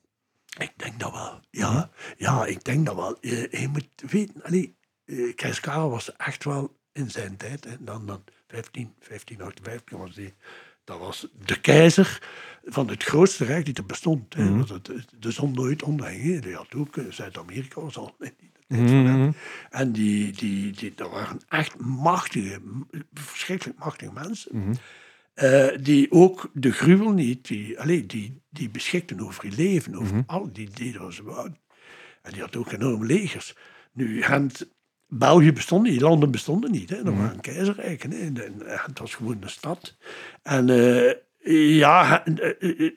Ik denk dat wel. Ja, ja ik denk dat wel. Je, je moet weten, allee, eh, Karel was echt wel in zijn tijd, hè, dan, dan 15, 1558 was hij, dat was de keizer van het grootste rijk die er bestond. Hè, was het, de zon nooit onderging. Die had ook, eh, Zuid-Amerika was al in die tijd van hem. En die, die, die, dat waren echt machtige, verschrikkelijk machtige mensen. Eh, die ook de gruwel niet, die, allee, die, die beschikten over je leven, over al die deden wat ze wouden. En die had ook enorme legers. Nu, Gent, België bestond niet, die landen bestonden niet. Hè. Dat waren keizerrijken. Hè. En, en Gent was gewoon een stad. En eh, ja, eh,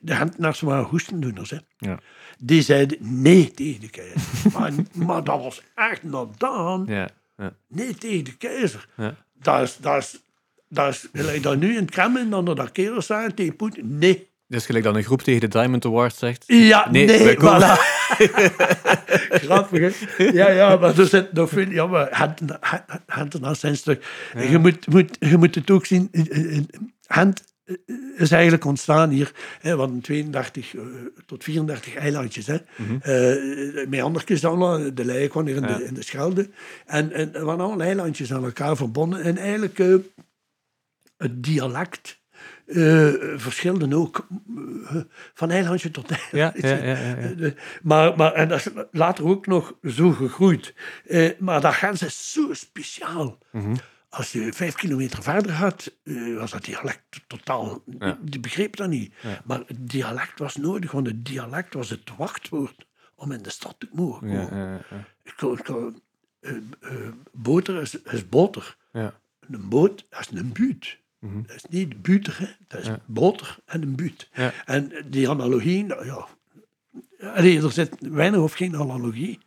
de Gentenaars waren hoestendoeners. Hè. Ja. Die zeiden nee tegen de keizer. (laughs) maar, maar dat was echt nadaan Ja. ja. nee tegen de keizer. Ja. Dat is, dat is, dat is, gelijk dat nu in het Kremlin, dan dat kerels zijn tegen Poetin. Nee. Dat is gelijk dat een groep tegen de Diamond Award zegt. Ja, Nee, nee, voilà. (laughs) Grappig, hè? Ja, ja, maar er zit nog veel... Ja, maar hand naast zijn stuk. Je, moet, moet, je moet het ook zien... eh, eh, Hand eh, is eigenlijk ontstaan hier. Hè, hadden 32 eh, tot 34 eilandjes. Hè. Eh, met andertjes dan, de kwam hier in, Ja. de, in de Schelde. En, en er waren allemaal eilandjes aan elkaar verbonden. En eigenlijk het dialect verschilde ook eh, van eilandje tot eilandje. (laughs) Ja, ja, ja. Eh, Maar, maar, en dat is later ook nog zo gegroeid. Maar dat Gens is zo speciaal. Mhm. Als je vijf kilometer verder gaat, was dat dialect totaal... Die begreep dat niet. Maar het dialect was nodig, want het dialect was het wachtwoord om in de stad te mogen komen. ja, ja. Ik, kon- ik, kon- boter is, is boter. Ja. Een boot, is een buurt. Mhm. Dat is niet hè. dat is Ja. boter en een buurt. Ja. En die analogie, nou ja... Allee, er zit weinig of geen analogie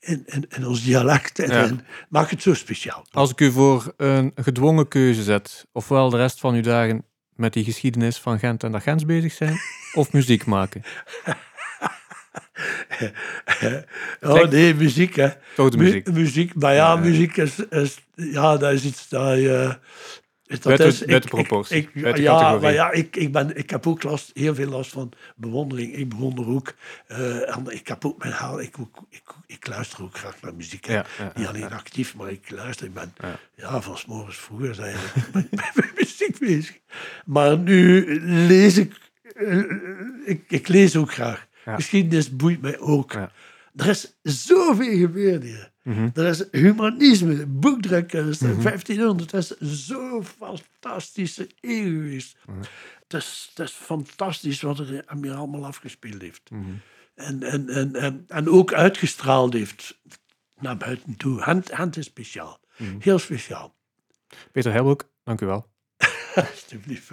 in, in, in ons dialect. En, Ja. en maakt het zo speciaal. Als ik u voor een gedwongen keuze zet, ofwel de rest van uw dagen met die geschiedenis van Gent en dat Gens bezig zijn, (laughs) of muziek maken. (laughs) Oh nee, muziek hè. Toch de Mu- muziek. muziek, maar ja. muziek is, is... Ja, dat is iets dat je... Dat Buiten- is, buiten proportie, Ik, ik- buiten ja, categorie. maar ja, ik, ik, ben, ik heb ook last, heel veel last van bewondering. Ik bewonder ook. eh, en ik heb ook mijn haal. Ik, ik, ik luister ook graag naar muziek. Ja, ja, Niet alleen actief, maar ik luister. Ik ben Ja. van 's morgens vroeger zijn met, (laughs) met muziek bezig. Maar nu lees ik, eh, ik, ik lees ook graag. Geschiedenis boeit mij ook. Er is zoveel gebeurd hier. Mhm. Er is humanisme, boekdrukkunst, 1500. Dat is zo fantastische eeuw. Het, is, het is fantastisch wat er aan mij allemaal afgespeeld heeft. En, en, en, en, en ook uitgestraald heeft naar buiten toe. Hand, hand is speciaal. Heel speciaal. Peter Helbroek, dank u wel. (laughs) Alsjeblieft.